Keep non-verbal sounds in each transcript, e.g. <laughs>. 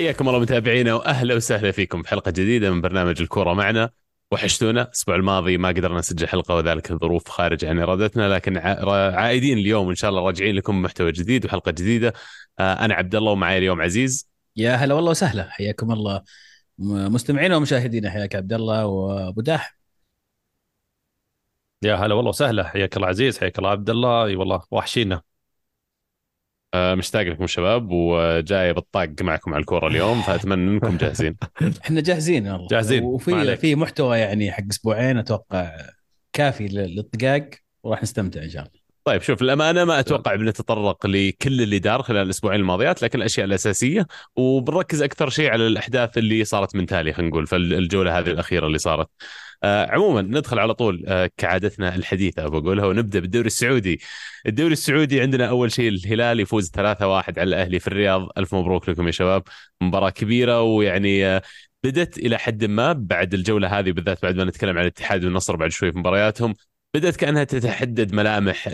حياكم الله متابعينا وأهلا وسهلا فيكم في حلقه جديدة من برنامج الكورة معنا. وحشتونا الأسبوع الماضي ما قدرنا نسجل حلقة وذلك الظروف خارج عن إرادتنا لكن عائدين اليوم إن شاء الله راجعين لكم محتوى جديد وحلقة جديدة. آه، أنا عبد الله ومعي اليوم عزيز. يا هلا والله وسهلا حياكم الله. مستمعينا ومشاهدينا حياك عبد الله وأبو داح. يا هلا والله وسهلا حياك الله عزيز حياك الله عبد الله. أي والله وحشينا. مشتاق لكم شباب وجاي بالطاق معكم على الكورة اليوم فأتمنى إنكم جاهزين. <laughs> إحنا جاهزين والله جاهزين. وفي في محتوى يعني حق أسبوعين أتوقع كافي للطقاق وراح نستمتع إن شاء الله. طيب شوف الامانه ما أتوقع بنتطرق لكل اللي دار خلال الأسبوعين الماضيات لكن الأشياء الأساسية وبنركز أكثر شيء على الأحداث اللي صارت من تالي خلينا نقول في الجوله هذه الأخيرة اللي صارت. آه عموما ندخل على طول آه كعادتنا الحديثة بقولها ونبدأ بالدوري السعودي. الدوري السعودي عندنا أول شيء الهلال يفوز 3-1 على الأهلي في الرياض، ألف مبروك لكم يا شباب، مباراة كبيرة ويعني آه بدت إلى حد ما بعد الجولة هذه بالذات بعد ما نتكلم عن الاتحاد والنصر بعد شوي في مبارياتهم. بدأت كأنها تتحدد ملامح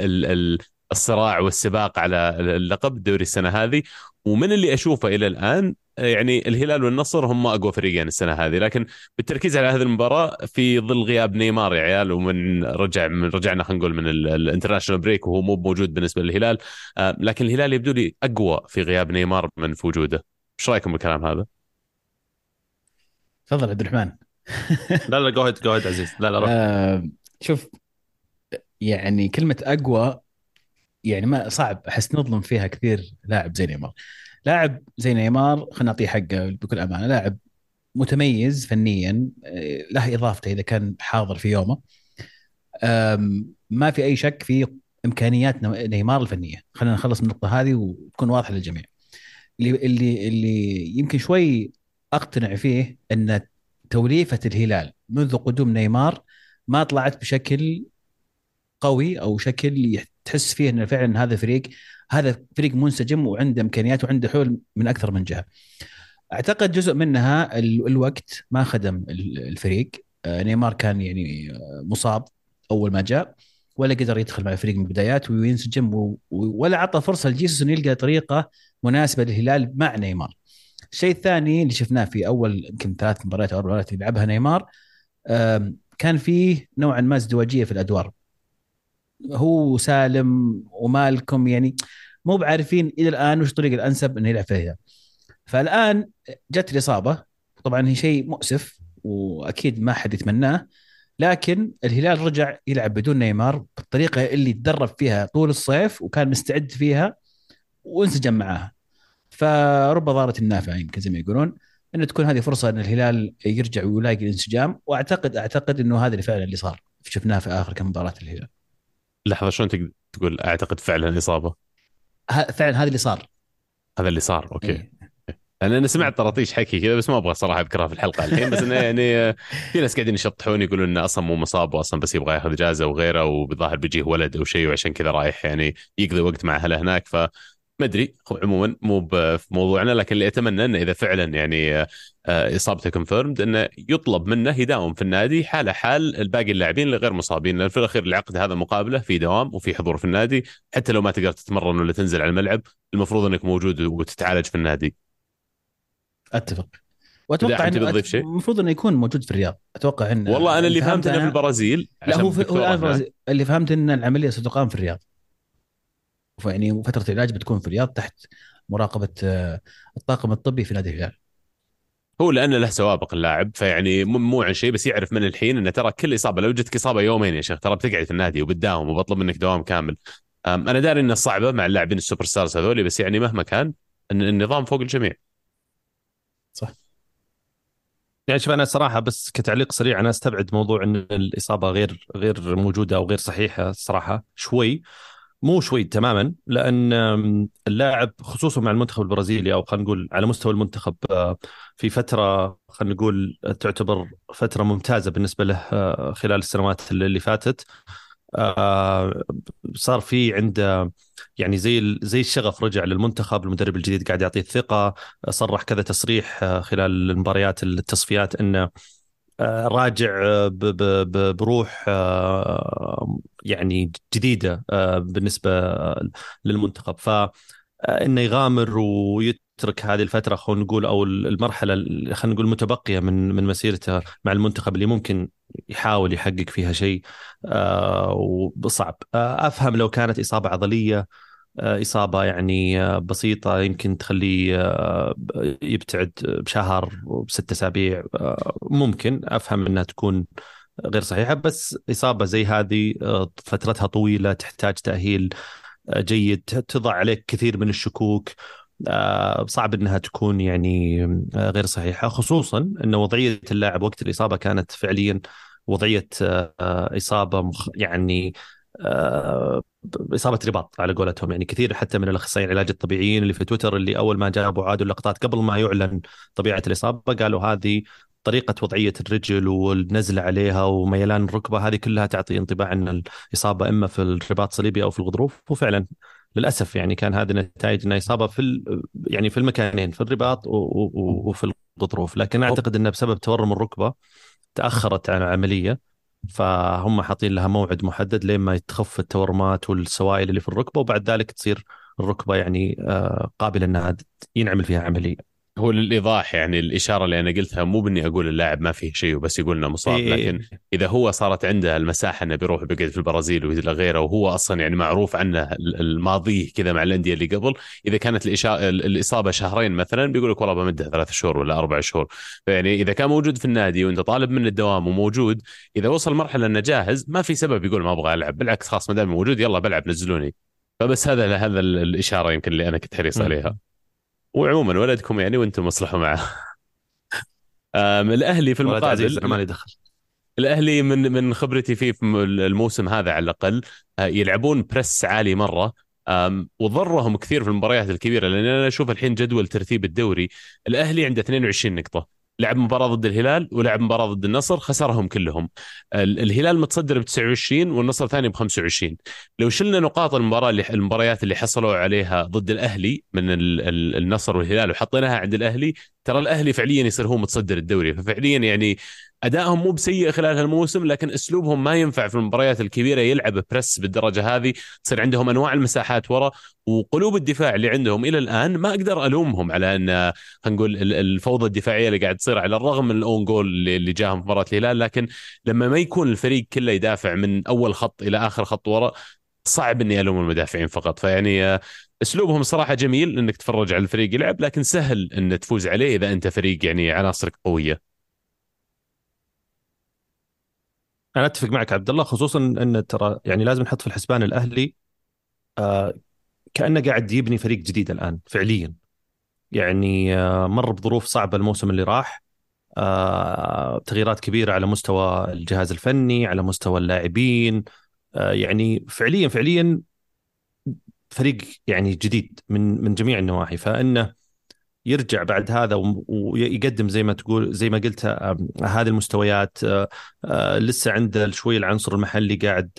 الصراع والسباق على اللقب الدوري السنة هذه. ومن اللي أشوفه إلى الآن يعني الهلال والنصر هم أقوى فريقين السنة هذه لكن بالتركيز على هذه المباراة في ظل غياب نيمار يا عيال ومن رجع من رجعنا خلينا نقول من ال international break وهو مو موجود بالنسبة للهلال. آه، لكن الهلال يبدو لي أقوى في غياب نيمار من في وجوده. إيش رأيكم بالكلام هذا؟ تفضل عبد الرحمن. <laughs> لا لا جو جو عزيز. لا لا آه شوف يعني كلمة أقوى يعني ما صعب. أحس نظلم فيها كثير لاعب زي نيمار. لاعب زي نيمار خلينا نعطيه حقه بكل أمانة لاعب متميز فنيا آه، له إضافته إذا كان حاضر في يومه. ما في أي شك في إمكانيات نيمار الفنية. خلينا نخلص من النقطة هذه وتكون واضحة للجميع. اللي اللي اللي يمكن شوي أقتنع فيه أن توليفة الهلال منذ قدوم نيمار ما طلعت بشكل قوي أو شكل تحس فيه إن فعلا هذا فريق هذا فريق منسجم وعنده إمكانيات وعنده حلول من أكثر من جهة. أعتقد جزء منها الوقت ما خدم الفريق آه، نيمار كان يعني آه، مصاب أول ما جاء ولا قدر يدخل مع الفريق من البدايات وينسجم ولا أعطى فرصة لجيسوس إنه يلقى طريقة مناسبة للهلال مع نيمار. الشيء الثاني اللي شفناه في أول يمكن ثلاث مباريات أو أربع مباريات اللي لعبها نيمار كان فيه نوعا ما ازدواجية في الأدوار هو سالم ومالكم يعني مو بعارفين إلى الآن وش الطريقة الأنسب إنه يلعب فيها. فالآن جت الإصابة طبعا هي شيء مؤسف وأكيد ما حد يتمناه لكن الهلال رجع يلعب بدون نيمار بالطريقة اللي تدرب فيها طول الصيف وكان مستعد فيها وانسجم معاها. فرب ضارة النافعه يمكن زي ما يقولون إنه تكون هذه فرصة إن الهلال يرجع ويلاقي الانسجام واعتقد أعتقد إنه هذا اللي فعلا اللي صار. شفناه في آخر كم مباراة الهلال لحظة شلون تقول أعتقد فعلا إصابة؟ فعلا هذا اللي صار. هذا اللي صار okay. إيه. أنا أنا سمعت طراطيش حكي كذا بس ما أبغى صراحة أذكرها في الحلقة الحين بس إنه يعني في ناس قاعدين يشطحون يقولون إنه أصلا مو مصاب واصلا بس يبغى يأخذ اجازه وغيره وبظاهر بيجيه ولد أو شيء وعشان كذا رايح يعني يقضي وقت مع أهله هناك ف ما أدري عموما مو بموضوعنا لكن اللي أتمنى إنه إذا فعلا يعني آه، إصابته confirmed إنه يطلب منه يداوم في النادي حاله حال الباقي اللاعبين اللي غير مصابين. لأن في الأخير العقد هذا مقابله في دوام وفي حضور في النادي حتى لو ما تقدر تتمرن ولا تنزل على الملعب المفروض إنك موجود وتتعالج في النادي. أتفق. وأتوقع إنه المفروض إنه يكون موجود في الرياض. أتوقع إنه والله أنا اللي فهمت إنه في البرازيل لا هو في هو الان اللي فهمت ان العملية ستقام في الرياض. يعني فترة العلاج بتكون في الرياض تحت مراقبة آه، الطاقم الطبي في نادي الهلال. هو لأنه له سوابق اللاعب فيعني مو عن شيء بس يعرف من الحين إنه ترى كل إصابة لو جتك إصابة يومين يا شيخ ترى بتقعد في النادي وبتداوم وبطلب منك دوام كامل. أنا داري إنه صعبة مع اللاعبين ال superstars هذولي بس يعني مهما كان النظام فوق الجميع. صح. يعني شوف أنا صراحة بس كتعليق سريع أنا أستبعد موضوع إن الإصابة غير غير موجودة أو غير صحيحة الصراحه شوي. مو شوي تماما لأن اللاعب خصوصا مع المنتخب البرازيلي أو خلينا نقول على مستوى المنتخب آه، في فترة خلينا نقول تعتبر فترة ممتازة بالنسبة له آه، خلال السنوات اللي فاتت. آه، صار في عنده يعني زي زي الشغف رجع للمنتخب المدرب الجديد قاعد يعطيه الثقة صرح كذا تصريح خلال المباريات التصفيات إنه راجع آه، بروح آه، يعني جديدة بالنسبة للمنتخب. ف إنه يغامر ويترك هذه الفترة خلينا نقول أو المرحلة خلينا نقول المتبقيه من من مسيرته مع المنتخب اللي ممكن يحاول يحقق فيها شيء وصعب. أفهم لو كانت إصابة عضلية آه، إصابة يعني آه، بسيطة يمكن تخليه آه، يبتعد بشهر بست أسابيع ممكن. أفهم أنها تكون غير صحيحة بس إصابة زي هذه فترتها طويلة تحتاج تأهيل جيد تضع عليك كثير من الشكوك صعب إنها تكون يعني غير صحيحة. خصوصا إن وضعية اللاعب وقت الإصابة كانت فعليا وضعية إصابة يعني إصابة رباط على قولتهم. يعني كثير حتى من الأخصائيين العلاج الطبيعيين اللي في تويتر اللي أول ما جابوا عادوا اللقطات قبل ما يعلن طبيعة الإصابة قالوا هذه طريقة وضعية الرجل والنزله عليها وميلان الركبه هذه كلها تعطي انطباع إن الإصابة إما في الرباط الصليبي أو في الغضروف. وفعلا للأسف يعني كان هذه نتائج إنها إصابة في يعني في المكانين في الرباط وفي الغضروف. لكن أعتقد انه بسبب تورم الركبة تأخرت عن العملية فهم حاطين لها موعد محدد لين ما تخف التورمات والسوائل اللي في الركبة وبعد ذلك تصير الركبة يعني آه، قابلة إنها ينعمل فيها عملية. هو للإيضاح يعني الإشارة اللي أنا قلتها مو بإني أقول اللاعب ما فيه شيء وبس يقول انه مصاب إيه. لكن إذا هو صارت عنده المساحة إنه بيروح بيقعد في البرازيل وإلى غيره وهو أصلا يعني معروف عنه الماضي كذا مع الأندية اللي قبل إذا كانت الإصابة شهرين مثلا بيقول لك والله بمدها ثلاث شهور ولا أربع شهور. فيعني إذا كان موجود في النادي وإنت طالب منه الدوام وموجود إذا وصل مرحلة إنه جاهز ما في سبب يقول ما أبغى ألعب بالعكس خلاص ما دام موجود يلا بلعب نزلوني. فبس هذا هذا الإشارة يمكن اللي أنا كنت حريص عليها. وعموما ولدكم يعني وأنتم مصلحوا معه. <laughs> الأهلي في المقابل ما دخل. الأهلي من من خبرتي فيه في الموسم هذا على الأقل آه، يلعبون بريس عالي مرة. وضرهم كثير في المباريات الكبيرة لأن أنا أشوف الحين جدول ترتيب الدوري. الأهلي عنده 22 نقطة. لعب مباراة ضد الهلال ولعب مباراة ضد النصر خسرهم كلهم. الهلال متصدر ب 29 والنصر ثاني ب 25 لو شلنا نقاط المباراة اللي المباريات اللي حصلوا عليها ضد الأهلي من النصر والهلال وحطيناها عند الأهلي ترى الأهلي فعليا يصير هو متصدر الدوري. ففعليا يعني أدائهم مو بسيء خلال هالموسم لكن أسلوبهم ما ينفع في المباريات الكبيرة يلعب بريس بالدرجة هذه. تصير عندهم أنواع المساحات ورا وقلوب الدفاع اللي عندهم إلى الآن ما أقدر ألومهم على أن نقول الفوضى الدفاعية اللي قاعد تصير على الرغم من الأون جول اللي جاهم في مباراة الهلال. لكن لما ما يكون الفريق كله يدافع من أول خط إلى آخر خط ورا صعب إني ألوم المدافعين فقط. فيعني أسلوبهم صراحة جميل إنك تتفرج على الفريق يلعب لكن سهل إن تفوز عليه إذا أنت فريق يعني عناصرك قوية. أنا أتفق معك عبد الله خصوصا إن ترى يعني لازم نحط في الحسبان الأهلي آه كأنه قاعد يبني فريق جديد الآن فعليا. يعني آه مر بظروف صعبة الموسم اللي راح آه تغييرات كبيرة على مستوى الجهاز الفني على مستوى اللاعبين آه يعني فعليا فعليا فريق يعني جديد من من جميع النواحي. فإنه يرجع بعد هذا ويقدم زي ما تقول زي ما قلت هذه المستويات. آه، آه، لسه عنده شوي العنصر المحلي قاعد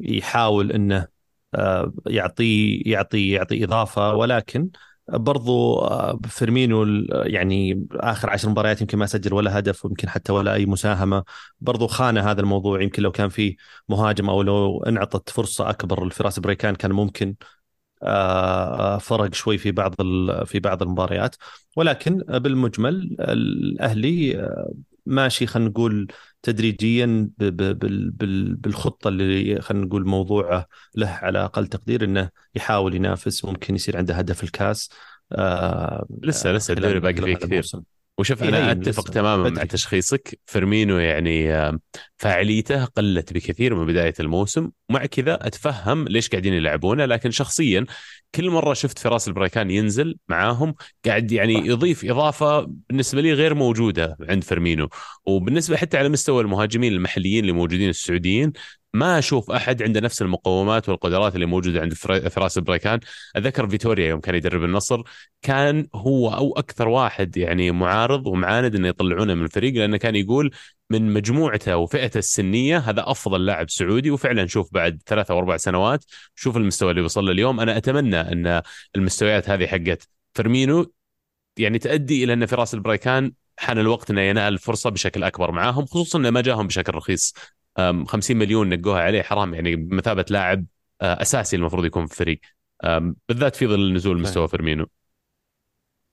يحاول إنه آه، يعطي يعطي يعطي إضافة. ولكن برضو فيرمينو يعني آخر عشر مباريات يمكن ما سجل ولا هدف ويمكن حتى ولا أي مساهمة. برضو خان هذا الموضوع. يمكن لو كان في مهاجم أو لو انعطت فرصة أكبر لفراس بريكان كان ممكن فرق شوي في بعض في بعض المباريات. ولكن بالمجمل الأهلي آه، ماشي خلينا نقول تدريجيا بالخطة اللي خلينا نقول موضوعه له على أقل تقدير إنه يحاول ينافس ممكن يصير عنده هدف الكاس آه لسه لسه الدوري باقي فيه كثير. وشوف أنا أتفق تماما بدري. مع تشخيصك. فيرمينو يعني فاعليته قلت بكثير من بداية الموسم. ومع كذا أتفهم ليش قاعدين يلعبونه لكن شخصيا كل مرة شفت فراس البريكان ينزل معاهم قاعد يعني يضيف إضافة بالنسبة لي غير موجودة عند فيرمينو. وبالنسبة حتى على مستوى المهاجمين المحليين اللي موجودين السعوديين ما أشوف أحد عنده نفس المقومات والقدرات اللي موجودة عند فراس بريكان. أتذكر فيتوريا يوم كان يدرب النصر كان هو أو أكثر واحد يعني معارض ومعاند إنه يطلعونه من الفريق لأنه كان يقول من مجموعته وفئته السنية هذا أفضل لاعب سعودي. وفعلا شوف بعد ثلاثة أو أربع سنوات شوف المستوى اللي وصل له اليوم. أنا أتمنى أن المستويات هذه حقت فيرمينو يعني تؤدي إلى أن فراس البريكان حان الوقت إنه ينال فرصة بشكل أكبر معاهم خصوصا إنه ما جاهم بشكل رخيص. 50 مليون دفعوها عليه حرام يعني بمثابه لاعب آه، أساسي المفروض يكون في الفريق بالذات في ظل نزول مستوى فيرمينو.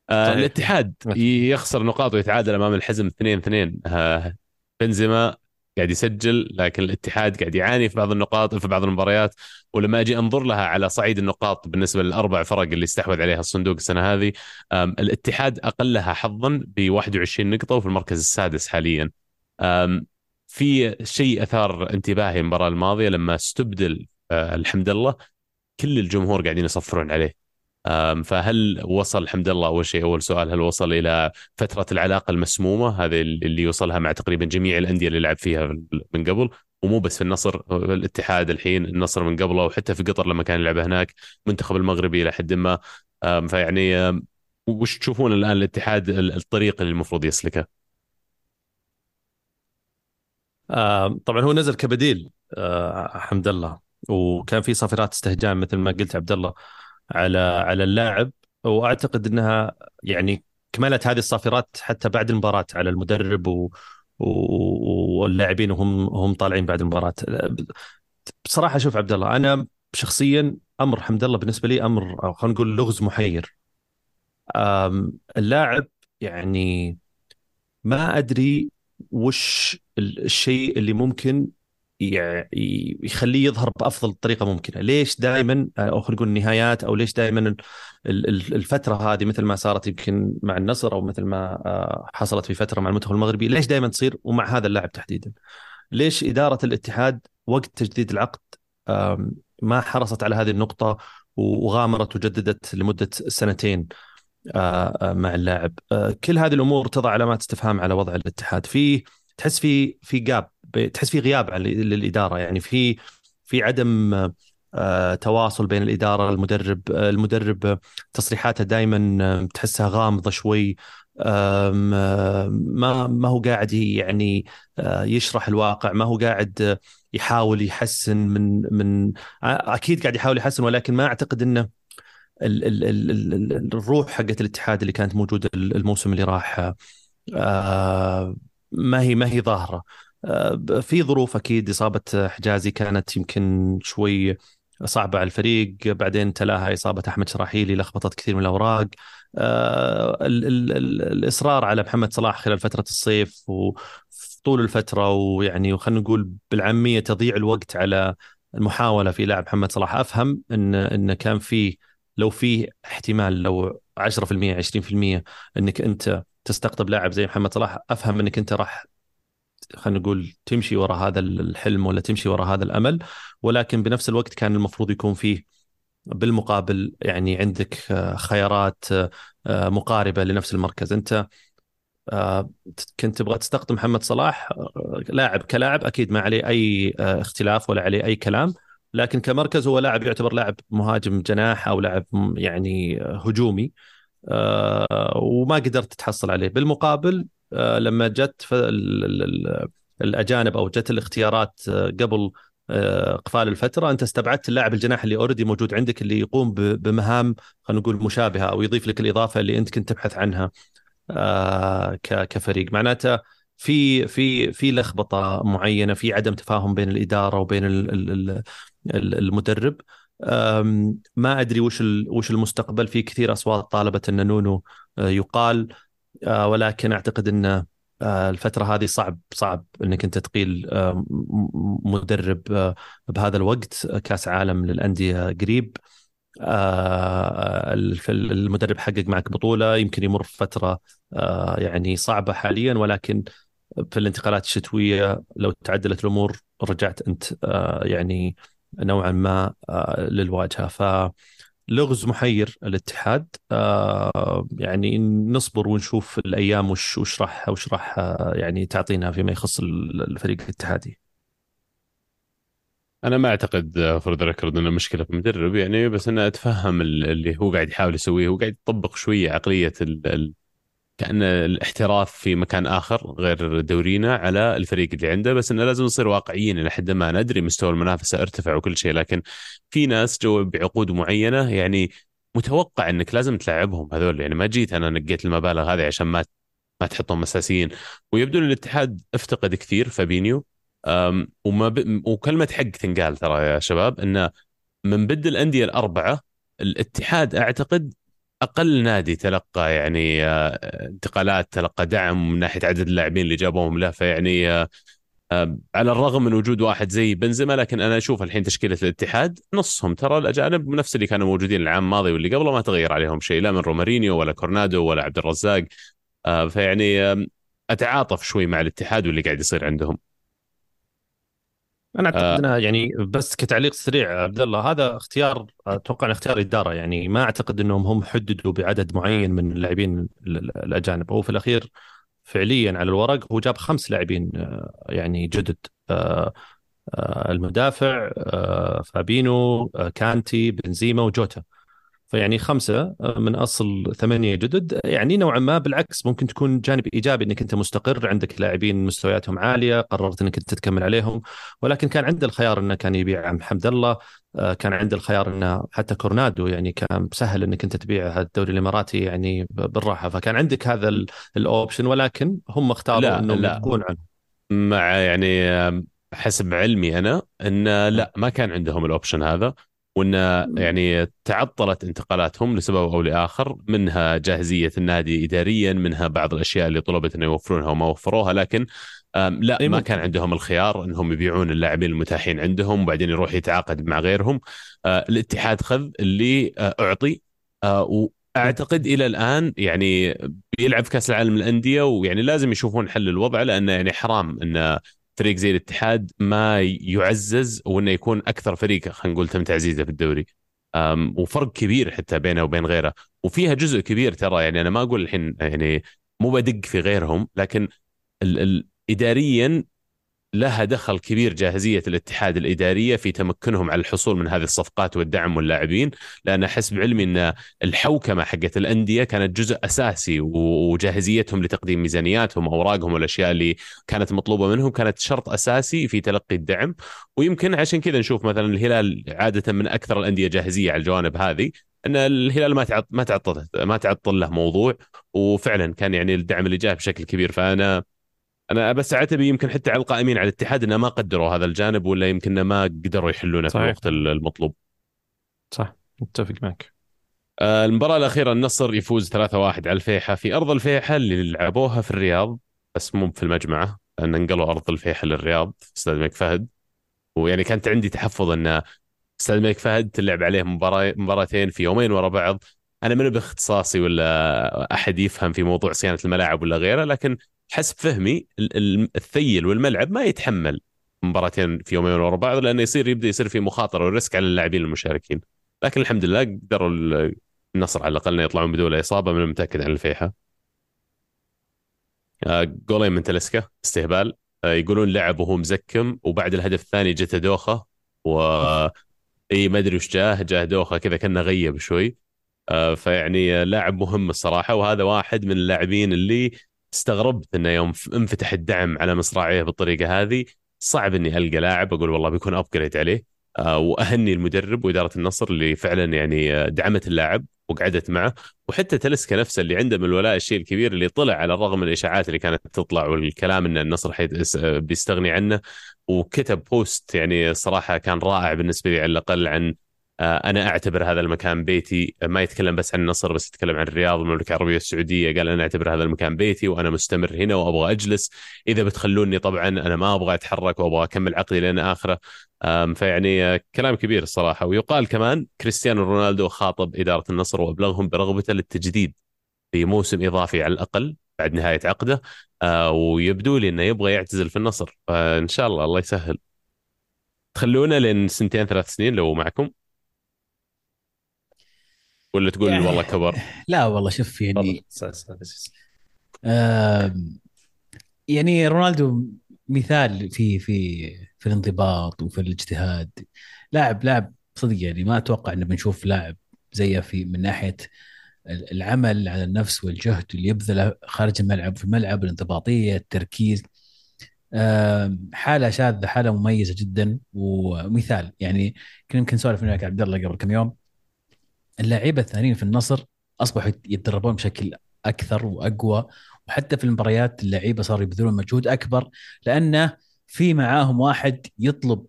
آه الاتحاد يخسر نقاط ويتعادل أمام الحزم 2 2 آه بنزيما قاعد يسجل لكن الاتحاد قاعد يعاني في بعض النقاط في بعض المباريات. ولما أجي أنظر لها على صعيد النقاط بالنسبة للأربع فرق اللي استحوذ عليها الصندوق السنة هذه الاتحاد أقلها حظا ب 21 نقطة وفي المركز السادس حاليا. في شيء أثار انتباهي المباراة الماضية لما استبدل آه، الحمد لله كل الجمهور قاعدين يصفرون عليه. فهل وصل الحمد لله؟ أول شيء أول سؤال هل وصل إلى فترة العلاقة المسمومة؟ هذه اللي يوصلها مع تقريبا جميع الأندية اللي لعب فيها من قبل ومو بس في النصر الاتحاد الحين النصر من قبله وحتى في قطر لما كان يلعب هناك منتخب المغربي إلى حد ما. فيعني وش تشوفون الآن الاتحاد الطريق اللي المفروض يسلكه؟ آه طبعا هو نزل كبديل آه حمد الله. وكان في صفرات استهجان مثل ما قلت عبد الله على على اللاعب. وأعتقد إنها يعني كملت هذه الصافرات حتى بعد المباراة على المدرب و واللاعبين وهم هم طالعين بعد المباراة. بصراحة شوف عبد الله أنا شخصيا أمر حمد الله بالنسبة لي أمر خلينا نقول لغز محير. اللاعب يعني ما أدري وش الشيء اللي ممكن يخليه يظهر بأفضل طريقة ممكنة، ليش دائما أو خلينا نقول النهايات أو ليش دائما الفترة هذه مثل ما صارت يمكن مع النصر أو مثل ما آه، حصلت في فترة مع المنتخب المغربي، ليش دائما تصير ومع هذا اللاعب تحديدا؟ ليش إدارة الاتحاد وقت تجديد العقد ما حرصت على هذه النقطة وغامرت وجددت لمدة سنتين آه، آه، مع اللاعب؟ كل هذه الأمور تضع علامات استفهام على وضع الاتحاد، في تحس في في جاب تحس في غياب للإدارة. يعني في في عدم آه، تواصل بين الإدارة المدرب آه، المدرب تصريحاته دائما آه، تحسها غامضة شوي. ما ما هو قاعد يعني يشرح الواقع ما هو قاعد يحاول يحسن من من أكيد قاعد يحاول يحسن ولكن ما أعتقد إنه ال ال ال الروح حقت الاتحاد اللي كانت موجودة الموسم اللي راح ما هي ما هي ظاهرة. آه، في ظروف أكيد إصابة حجازي كانت يمكن شوي صعبة على الفريق. بعدين تلاها إصابة أحمد شراحيلي لخبطت كثير من الأوراق. آه، ال ال ال الإصرار على محمد صلاح خلال فترة الصيف وطول الفترة ويعني وخلينا نقول بالعامية تضييع الوقت على المحاولة في لاعب محمد صلاح. أفهم ان إن كان في لو في احتمال لو 10% 20% إنك أنت تستقطب لاعب زي محمد صلاح أفهم إنك أنت راح خلينا نقول تمشي وراء هذا الحلم ولا تمشي وراء هذا الأمل. ولكن بنفس الوقت كان المفروض يكون فيه بالمقابل يعني عندك آه، خيارات آه، مقاربة لنفس المركز. أنت آه، كنت تبغى تستقطب محمد صلاح لاعب كلاعب أكيد ما عليه أي اختلاف ولا عليه أي كلام. لكن كمركز هو لاعب يعتبر لاعب مهاجم جناح أو لاعب يعني هجومي. وما قدرت تحصل عليه. بالمقابل آه، لما جت الأجانب أو جت الاختيارات آه، قبل آه، إقفال الفترة أنت استبعدت اللاعب الجناح اللي اوريدي موجود عندك اللي يقوم بمهام خلينا نقول مشابهة أو يضيف لك الإضافة اللي أنت كنت تبحث عنها كفريق. معناته في في في لخبطة معينة في عدم تفاهم بين الإدارة وبين المدرب. ما أدري وش وش المستقبل. في كثير أصوات طالبت أن نونو يقال آه، ولكن أعتقد أن آه، الفترة هذه صعب صعب أنك أنت تقيل آه، مدرب بهذا الوقت. كأس عالم للأندية قريب. المدرب حقق معك بطولة. يمكن يمر في فترة يعني صعبة حاليا ولكن في الانتقالات الشتوية لو تعدلت الأمور رجعت أنت يعني نوعا ما للواجهة ف لغز محير الاتحاد آه يعني نصبر ونشوف الأيام وش وش راح وش راح آه يعني تعطينا فيما يخص الفريق الاتحادي. أنا ما أعتقد for the record إنه مشكلة في المدرب يعني بس أنا أتفهم اللي هو قاعد يحاول يسويه هو قاعد يطبق شوية عقلية ال كأن الاحتراف في مكان آخر غير دورينا على الفريق اللي عنده بس إنه لازم نصير واقعيين إلى حد ما ندري مستوى المنافسة ارتفع وكل شيء. لكن في ناس جو بعقود معينة يعني متوقع إنك لازم تلعبهم هذول. يعني ما جيت أنا نقيت المبالغ هذه عشان ما ما تحطهم أساسيين. ويبدو إن الاتحاد افتقد كثير فابينيو. وما ب... وكلمة حق تنقال ترى يا شباب إنه من بد الأندية الأربعة الاتحاد أعتقد أقل نادي تلقى يعني آه، انتقالات تلقى دعم من ناحية عدد اللاعبين اللي جابوهم له. فيعني آه، آه، على الرغم من وجود واحد زي بنزيما لكن أنا أشوف الحين تشكيلة الاتحاد نصهم ترى الأجانب نفس اللي كانوا موجودين العام الماضي واللي قبله ما تغير عليهم شيء لا من رومارينيو ولا كورنادو ولا عبد الرزاق. فيعني أتعاطف شوي مع الاتحاد واللي قاعد يصير عندهم. أنا أعتقد إنها يعني بس كتعليق سريع عبد الله هذا اختيار أتوقع اختيار إدارة يعني ما أعتقد إنهم هم حددوا بعدد معين من اللاعبين الأجانب. هو في الأخير فعليا على الورق هو جاب خمس لاعبين آه، يعني جدد. آه، آه، المدافع فابينو كانتي بنزيما وجوتا. فيعني خمسة آه، من أصل ثمانية جدد. يعني نوعا ما بالعكس ممكن تكون جانب إيجابي إنك أنت مستقر عندك لاعبين مستوياتهم عالية قررت إنك أنت تكمل عليهم. ولكن كان عنده الخيار إنه كان يبيع محمد الله آه، كان عنده الخيار إنه حتى كورنادو يعني كان سهل إنك أنت تبيع الدوري الإماراتي يعني بالراحة. فكان عندك هذا الأوبشن ولكن هم اختاروا إنهم يكون عنه. مع يعني حسب علمي أنا إن لا ما كان عندهم الأوبشن هذا. وإن يعني تعطلت انتقالاتهم لسبب أو لآخر منها جاهزية النادي اداريا منها بعض الأشياء اللي طلبت انه يوفرونها وما وفروها لكن لا ما كان عندهم الخيار إنهم يبيعون اللاعبين المتاحين عندهم وبعدين يروح يتعاقد مع غيرهم. آه، الاتحاد خذ اللي آه، أعطي آه، وأعتقد إلى الآن يعني بيلعب في كأس العالم للأندية ويعني لازم يشوفون حل الوضع لأنه يعني حرام إن فريق زي الاتحاد ما يعزز وإنه يكون أكثر فريق خلينا نقول تم تعزيزه في الدوري. وفرق كبير حتى بينه وبين غيره. وفيها جزء كبير ترى يعني أنا ما أقول الحين يعني مو بدق في غيرهم لكن ال ال اداريا لها دخل كبير جاهزية الاتحاد الإدارية في تمكنهم على الحصول من هذه الصفقات والدعم واللاعبين لأن أحس بعلمي إن الحوكمة حقت الأندية كانت جزء أساسي وجاهزيتهم لتقديم ميزانياتهم اوراقهم والأشياء اللي كانت مطلوبة منهم كانت شرط أساسي في تلقي الدعم. ويمكن عشان كذا نشوف مثلا الهلال عادة من أكثر الأندية جاهزية على الجوانب هذه إن الهلال ما تعط ما تعطل ما تعطل له موضوع. وفعلا كان يعني الدعم اللي جاء بشكل كبير. فأنا أنا بس اعتبي يمكن حتى على القائمين على الاتحاد إنه ما قدروا هذا الجانب ولا يمكن ما قدروا يحلونه في الوقت المطلوب. صح متفق معك. آه، المباراة الأخيرة النصر يفوز 3-1 على الفيحة في أرض الفيحة اللي لعبوها في الرياض بس مو في المجمعة لأن انقلوا أرض الفيحة للرياض في استاد الملك فهد. ويعني كانت عندي تحفظ أن استاد الملك فهد تلعب عليه مباراة مباراتين في يومين ورا بعض. أنا من باختصاصي ولا أحد يفهم في موضوع صيانة الملاعب ولا غيره لكن حسب فهمي الثيل والملعب ما يتحمل مباراتين في يومين ورا بعض لأنه يصير يبدأ يصير في مخاطرة وريسك على اللاعبين المشاركين. لكن الحمد لله قدروا النصر على الأقل يطلعون بدون إصابة من المتأكد عن الفيحة. آه، جولين من تلسكا استهبال. آه، يقولون لعب وهو مزكم وبعد الهدف الثاني جته دوخة و <laughs> إي ما أدري وش جاه جاه دوخة كذا كأنه غيب شوي. آه، فيعني لاعب مهم الصراحة وهذا واحد من اللاعبين اللي استغربت إنه يوم انفتح الدعم على مصراعيه بالطريقة هذه صعب إني ألقى لاعب أقول والله بيكون upgrade عليه. آه، وأهني المدرب وإدارة النصر اللي فعلا يعني آه، دعمت اللاعب وقعدت معه. وحتى تاليسكا نفسه اللي عنده من الولاء الشيء الكبير اللي طلع على الرغم من الإشاعات اللي كانت تطلع والكلام إن النصر بيستغني عنه. وكتب post يعني صراحة كان رائع بالنسبة لي على الأقل عن أنا أعتبر هذا المكان بيتي. ما يتكلم بس عن النصر بس يتكلم عن الرياض والمملكه العربية السعودية. قال أنا أعتبر هذا المكان بيتي وأنا مستمر هنا وأبغى أجلس. إذا بتخلوني طبعا أنا ما أبغى أتحرك وأبغى أكمل عقدي لين آخرة. فيعني آه، كلام كبير الصراحة. ويقال كمان كريستيانو رونالدو خاطب إدارة النصر وأبلغهم برغبته للتجديد في موسم إضافي على الأقل بعد نهاية عقده. آه، ويبدو لي إنه يبغى يعتزل في النصر. فإن شاء الله الله يسهل. تخلونا لين سنتين ثلاث سنين لو معكم. ولا تقول يعني والله <laughs> كبر. لا والله شوف يعني آه يعني رونالدو مثال في في في الانضباط وفي الاجتهاد. لاعب لاعب صدق يعني ما أتوقع إنه بنشوف لاعب زيه في من ناحية العمل على النفس والجهد اللي يبذله خارج الملعب في الملعب الانضباطية التركيز. حالة شاذة حالة مميزة جدا. ومثال يعني كنا يمكن نسولف معك عبد الله قبل كم يوم. اللاعيبه الثانيين في النصر أصبحوا يتدربون بشكل أكثر وأقوى وحتى في المباريات اللعيبة صاروا يبذلون مجهود أكبر لأنه في معاهم واحد يطلب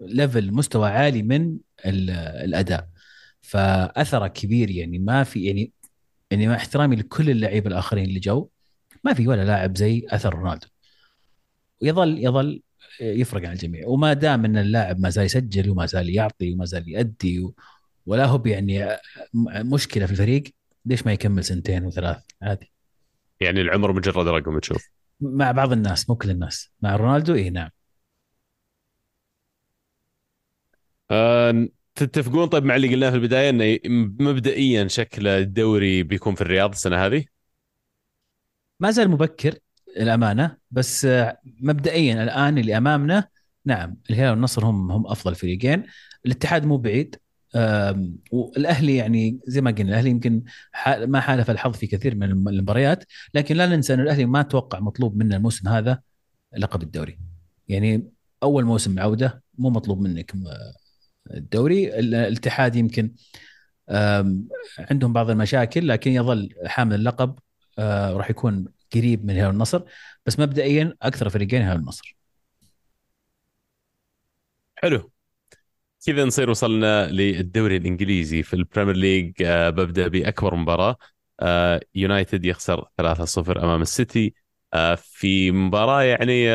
level مستوى عالي من الأداء فأثره كبير يعني ما في يعني يعني مع احترامي لكل اللعيبة الآخرين اللي جو ما في ولا لاعب زي أثر رونالدو ويظل يظل يفرق عن الجميع وما دام إن اللاعب ما زال يسجل وما زال يعطي وما زال يؤدي. ولا هو يعني مشكلة في الفريق؟ ليش ما يكمل سنتين وثلاث؟ عادي. يعني العمر مجرد رقم تشوف. مع بعض الناس مو كل الناس. مع رونالدو؟ اي نعم. أه تتفقون طيب مع اللي قلناه في البداية إنه مبدئيا شكل الدوري بيكون في الرياض السنة هذه؟ ما زال مبكر الامانه بس مبدئيا الآن اللي أمامنا نعم الهلال والنصر هم هم أفضل فريقين. الاتحاد مو بعيد. والاهلي يعني زي ما قلنا الأهلي يمكن ما حالف الحظ في كثير من المباريات لكن لا ننسى أن الأهلي ما توقع مطلوب منه الموسم هذا لقب الدوري. يعني أول موسم عودة مو مطلوب منك الدوري. الاتحاد يمكن عندهم بعض المشاكل لكن يظل حامل اللقب راح يكون قريب من هلال النصر بس مبدئيا أكثر فريقين هلال النصر. حلو. كذا نصير وصلنا للدوري الإنجليزي في ال Premier League. آه ببدأ بأكبر مباراة. آه يونايتد يخسر 3-0 أمام السيتي. آه في مباراة يعني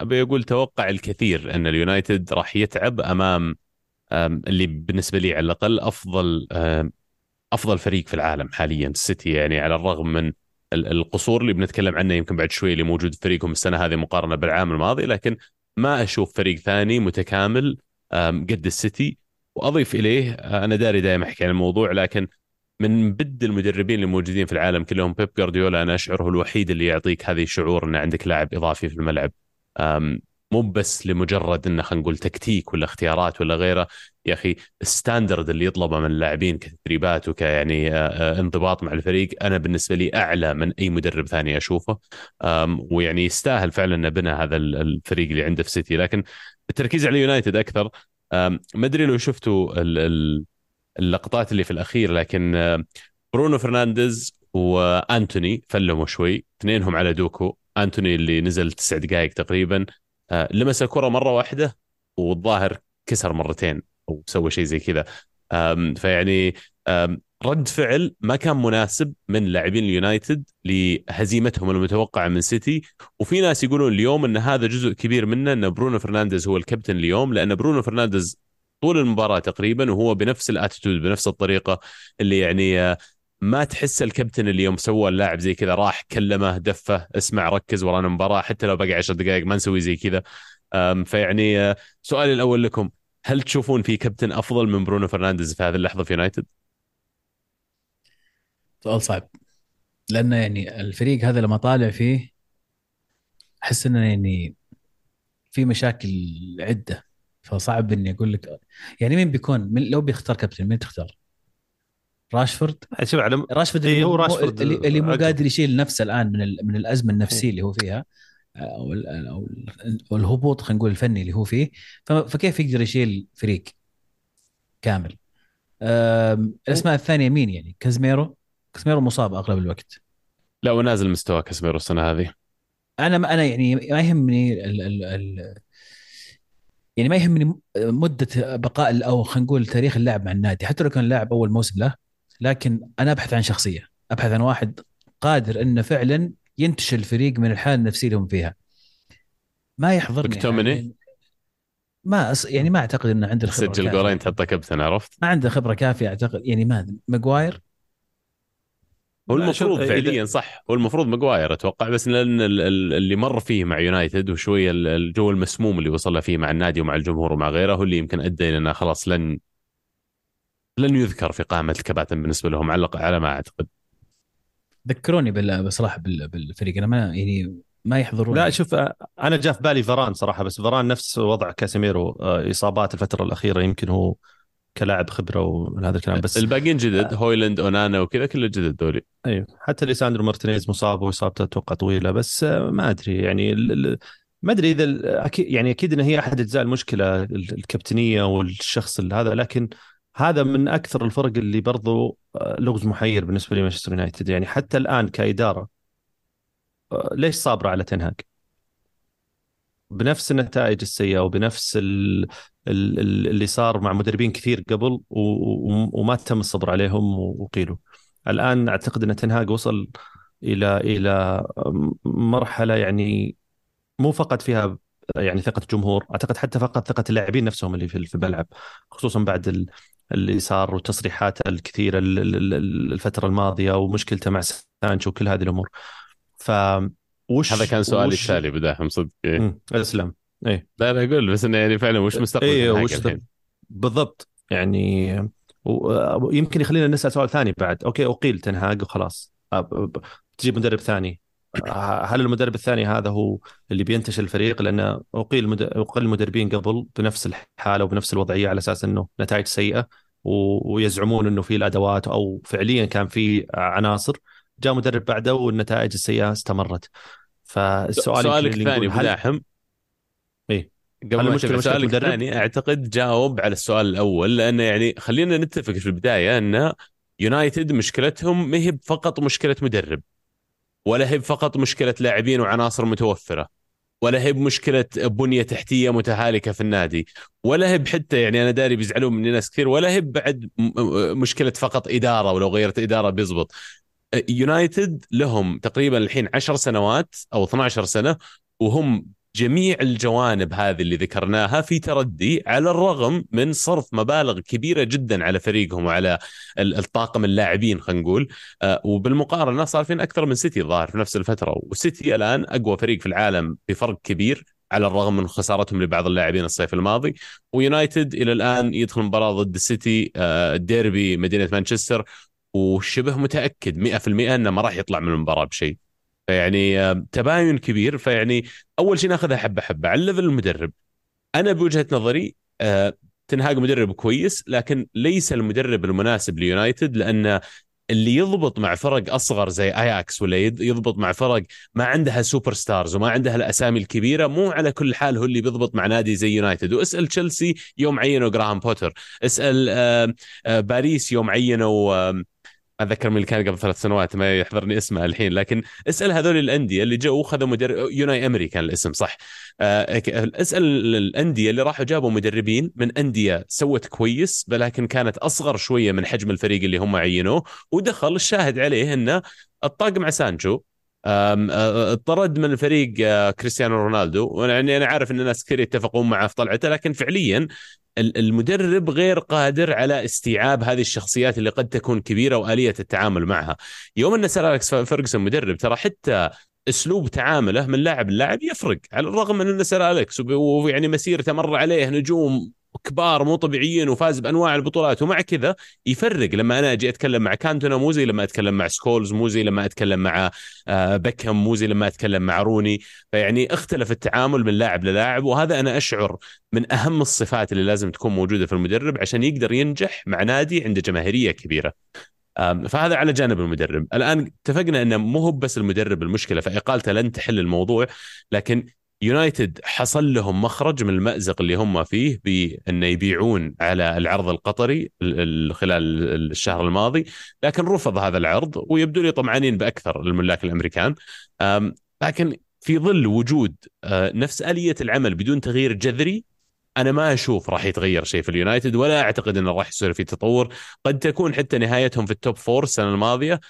أبي أقول توقع الكثير أن اليونايتد راح يتعب أمام اللي بالنسبة لي على الأقل أفضل أفضل فريق في العالم حاليا السيتي يعني على الرغم من القصور اللي بنتكلم عنه يمكن بعد شوي اللي موجود في فريقهم السنة هذه مقارنة بالعام الماضي لكن ما أشوف فريق ثاني متكامل قد السيتي وأضيف إليه آه، أنا داري دائما أحكي عن الموضوع لكن من بد المدربين اللي موجودين في العالم كلهم بيب جارديولا أنا اشعر هو الوحيد اللي يعطيك هذه الشعور إن عندك لاعب إضافي في الملعب. مو بس لمجرد إنه خلينا نقول تكتيك ولا اختيارات ولا غيره يا أخي ال standard اللي يطلبه من اللاعبين كتدريبات وك يعني آه، آه، انضباط مع الفريق أنا بالنسبة لي أعلى من أي مدرب ثاني أشوفه. ويعني يستاهل فعلا انه بنى هذا الفريق اللي عنده في سيتي. لكن التركيز على يونايتد أكثر. ما أدري لو شفتوا اللقطات اللي في الأخير لكن برونو فرنانديز وأنتوني فلموا شوي. اثنينهم على دوكو. أنتوني اللي نزل تسع دقائق تقريبا. آه، لمس الكرة مرة واحدة والظاهر كسر مرتين. أو سوى شيء زي كذا. فيعني رد فعل ما كان مناسب من لاعبين اليونايتد لهزيمتهم المتوقعة من سيتي. وفي ناس يقولون اليوم إن هذا جزء كبير منه إن برونو فرنانديز هو الكابتن اليوم لأن برونو فرنانديز طول المباراة تقريبا وهو بنفس ال attitude بنفس الطريقة اللي يعني آه، ما تحس الكابتن اللي يوم سوى اللاعب زي كذا راح كلمه دفه اسمع ركز ورانا مباراة حتى لو بقى 10 دقائق ما نسوي زي كذا. فيعني آه، سؤالي الأول لكم هل تشوفون في كابتن أفضل من برونو فرنانديز في هذه اللحظة في يونايتد؟ سؤال صعب. لأنه يعني الفريق هذا لما طالع فيه أحس إنه يعني في مشاكل عدة. فصعب إني أقول لك. يعني مين بيكون؟ من لو بيختار كابتن مين تختار؟ راشفورد؟ شوف على راشفورد اللي هو راشفورد اللي, اللي مو قادر يشيل نفسه الآن من من الأزمة النفسية اللي هو فيها. أو أو الهبوط خلينا نقول الفني اللي هو فيه. فكيف يقدر يشيل فريق كامل؟ الأسماء الثانية مين يعني؟ كازميرو. كازميرو مصاب أغلب الوقت. لا ونازل مستوى كازميرو السنة هذه. أنا أنا يعني ما يهمني ال ال ال يعني ما يهمني مدة بقاء أو خلينا نقول تاريخ اللاعب مع النادي. حتى لو كان لاعب أول موسم له لكن أنا أبحث عن شخصية. أبحث عن واحد قادر إنه فعلا ينتشل الفريق من الحالة النفسية اللي هم فيها. ما يحضرني يعني ما أص... يعني ما أعتقد إنه عنده الخبرة سجل جولين تحطه كابتن عرفت؟ ما عنده خبرة كافية أعتقد يعني ما ماجواير؟ هو المفروض فعليا صح. هو المفروض ماجواير أتوقع بس لأن اللي مر فيه مع يونايتد وشوية الجو المسموم اللي وصل له فيه مع النادي ومع الجمهور ومع غيره هو اللي يمكن أدى إلى إنه خلاص لن لن يذكر في قائمه الكباتن بالنسبة لهم على على ما أعتقد. ذكروني بصراحة بالفريق. أنا ما يعني ما يحضرون لا شوف أنا جاء في بالي فران صراحة بس فران نفس وضع كاسيميرو. إصابات الفترة الأخيرة يمكن هو كلاعب خبرة وهذا الكلام بس الباقيين جدد آه هويلاند أونانا وكذا كله جدد دولي أيوه. حتى ليساندرو مارتينيز مصاب وإصابته أتوقع طويلة بس ما أدري يعني ما أدري إذا يعني أكيد إن هي أحد أجزاء المشكلة الكابتنية والشخص هذا لكن هذا من أكثر الفرق اللي برضو آه، لغز محير بالنسبة لمانشستر يونايتد يعني حتى الآن كإدارة آه، ليش صابرة على تنهاج؟ بنفس النتائج السيئة وبنفس ال... ال... اللي صار مع مدربين كثير قبل. وما تم الصبر عليهم وقيلوا الآن أعتقد أن تنهاج وصل إلى إلى مرحلة يعني مو فقط فيها يعني ثقة الجمهور أعتقد حتى فقط ثقة اللاعبين نفسهم اللي في الملعب خصوصا بعد. اللي صار وتصريحاته الكثيرة الفترة الماضية ومشكلته مع سانشو وكل هذه الأمور. ف وش هذا كان سؤالي وش... التالي بداهم صدق؟ إيه؟ اسلم إيه. لا لا أقول بس إنه يعني فعلا وش مستقبل إيه وش الحين؟ بالضبط. يعني ويمكن يخلينا نسأل سؤال ثاني بعد. أوكي أقيل تنهاج وخلاص. تجيب مدرب ثاني. هل المدرب الثاني هذا هو اللي بينتشل الفريق؟ لأن أقيل مد... أقل المدربين قبل بنفس الحالة وبنفس الوضعية على أساس إنه نتائج سيئة و... ويزعمون إنه في الأدوات أو فعليا كان في عناصر جاء مدرب بعده والنتائج السيئة استمرت. فالسؤال سؤالك الثاني هل... إيه. قبل ما المشكلة سؤالك الثاني أعتقد جاوب على السؤال الأول لأنه يعني خلينا نتفق في البداية إن يونايتد مشكلتهم ما هي فقط مشكلة مدرب. ولا هي فقط مشكلة لاعبين وعناصر متوفرة ولا هي بمشكلة بنية تحتية متهالكة في النادي ولا هي حتى يعني أنا داري بيزعلون مني ناس كثير ولا هي بعد مشكلة فقط إدارة ولو غيرت إدارة بيزبط. يونايتد لهم تقريبا الحين 10 سنوات أو 12 سنة وهم جميع الجوانب هذه اللي ذكرناها في تردي على الرغم من صرف مبالغ كبيرة جدا على فريقهم وعلى الطاقم اللاعبين خلينا نقول. آه، وبالمقارنة صار فين أكثر من سيتي الظاهر في نفس الفترة. وسيتي الآن أقوى فريق في العالم بفرق كبير على الرغم من خسارتهم لبعض اللاعبين الصيف الماضي. ويونايتد إلى الآن يدخل مباراة ضد السيتي آه، ديربي مدينة مانشستر. وشبه متأكد 100% إنه ما راح يطلع من المباراة بشيء. فيعني آه، تباين كبير. فيعني أول شيء ناخذها حبة حبة على level المدرب. أنا بوجهة نظري آه، تنهاج مدرب كويس لكن ليس المدرب المناسب ليونايتد لأن اللي يضبط مع فرق أصغر زي اياكس ولا يضبط مع فرق ما عندها super stars وما عندها الأسامي الكبيرة مو على كل حال هو اللي بيضبط مع نادي زي يونايتد. واسأل تشيلسي يوم عينوا جراهام بوتر اسأل آه، باريس يوم عينوا أتذكر من اللي كان قبل ثلاث سنوات ما يحضرني اسمه الحين لكن اسأل هذول الأندية اللي جو خذوا مدرب يوناي امري كان الاسم صح؟ آه، اسأل الأندية اللي راحوا جابوا مدربين من أندية سوت كويس ولكن كانت أصغر شوية من حجم الفريق اللي هم عينوه ودخل الشاهد عليه إنه اطاق مع سانشو اطرد من الفريق آه، كريستيانو رونالدو يعني أنا عارف إن الناس كثير يتفقون معه في طلعته لكن فعليا المدرب غير قادر على استيعاب هذه الشخصيات اللي قد تكون كبيرة وآلية التعامل معها. يوم أن سير أليكس فيرجسون مدرب ترى حتى أسلوب تعامله من لاعب للاعب يفرق على الرغم من أن سير أليكس ويعني مسيرته مر عليه نجوم كبار مو طبيعيين وفاز بأنواع البطولات ومع كذا يفرق. لما أنا أجي أتكلم مع كانتونا مو زي لما أتكلم مع سكولز مو زي لما أتكلم مع آه، بكهم مو زي لما أتكلم مع روني فيعني اختلف التعامل من لاعب للاعب. وهذا أنا أشعر من أهم الصفات اللي لازم تكون موجودة في المدرب عشان يقدر ينجح مع نادي عنده جماهيرية كبيرة. فهذا على جانب المدرب. الآن اتفقنا إنه مو هو بس المدرب المشكلة فإقالته لن تحل الموضوع لكن يونايتد حصل لهم مخرج من المأزق اللي هم فيه بأن يبيعون على العرض القطري خلال الشهر الماضي لكن رفض هذا العرض ويبدو لي طمعانين بأكثر الملاك الأمريكان. لكن في ظل وجود آه، نفس آلية العمل بدون تغيير جذري أنا ما أشوف راح يتغير شيء في اليونايتد ولا أعتقد إنه راح يصير في تطور. قد تكون حتى نهايتهم في ال top four السنة الماضية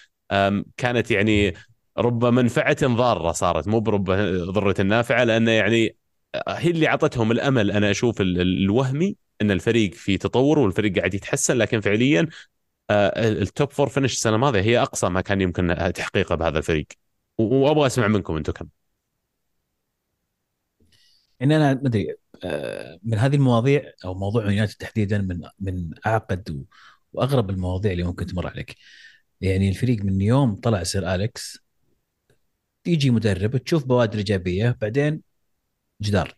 كانت يعني رب نافعة ضارة صارت مو برب ضارة نافعة لأنه يعني هي اللي أعطتهم الأمل أنا أشوف الوهمي إن الفريق في تطور والفريق قاعد يتحسن لكن فعليا ال top four finish السنة الماضية هي أقصى ما كان يمكن تحقيقه بهذا الفريق. وأبغى أسمع منكم أنتم كم. إن أنا ما أدري آه، من هذه المواضيع أو موضوع يونايتد تحديدا من من أعقد وأغرب المواضيع اللي ممكن تمر عليك. يعني الفريق من يوم طلع سير أليكس يجي مدرب تشوف بوادر إيجابية بعدين جدار.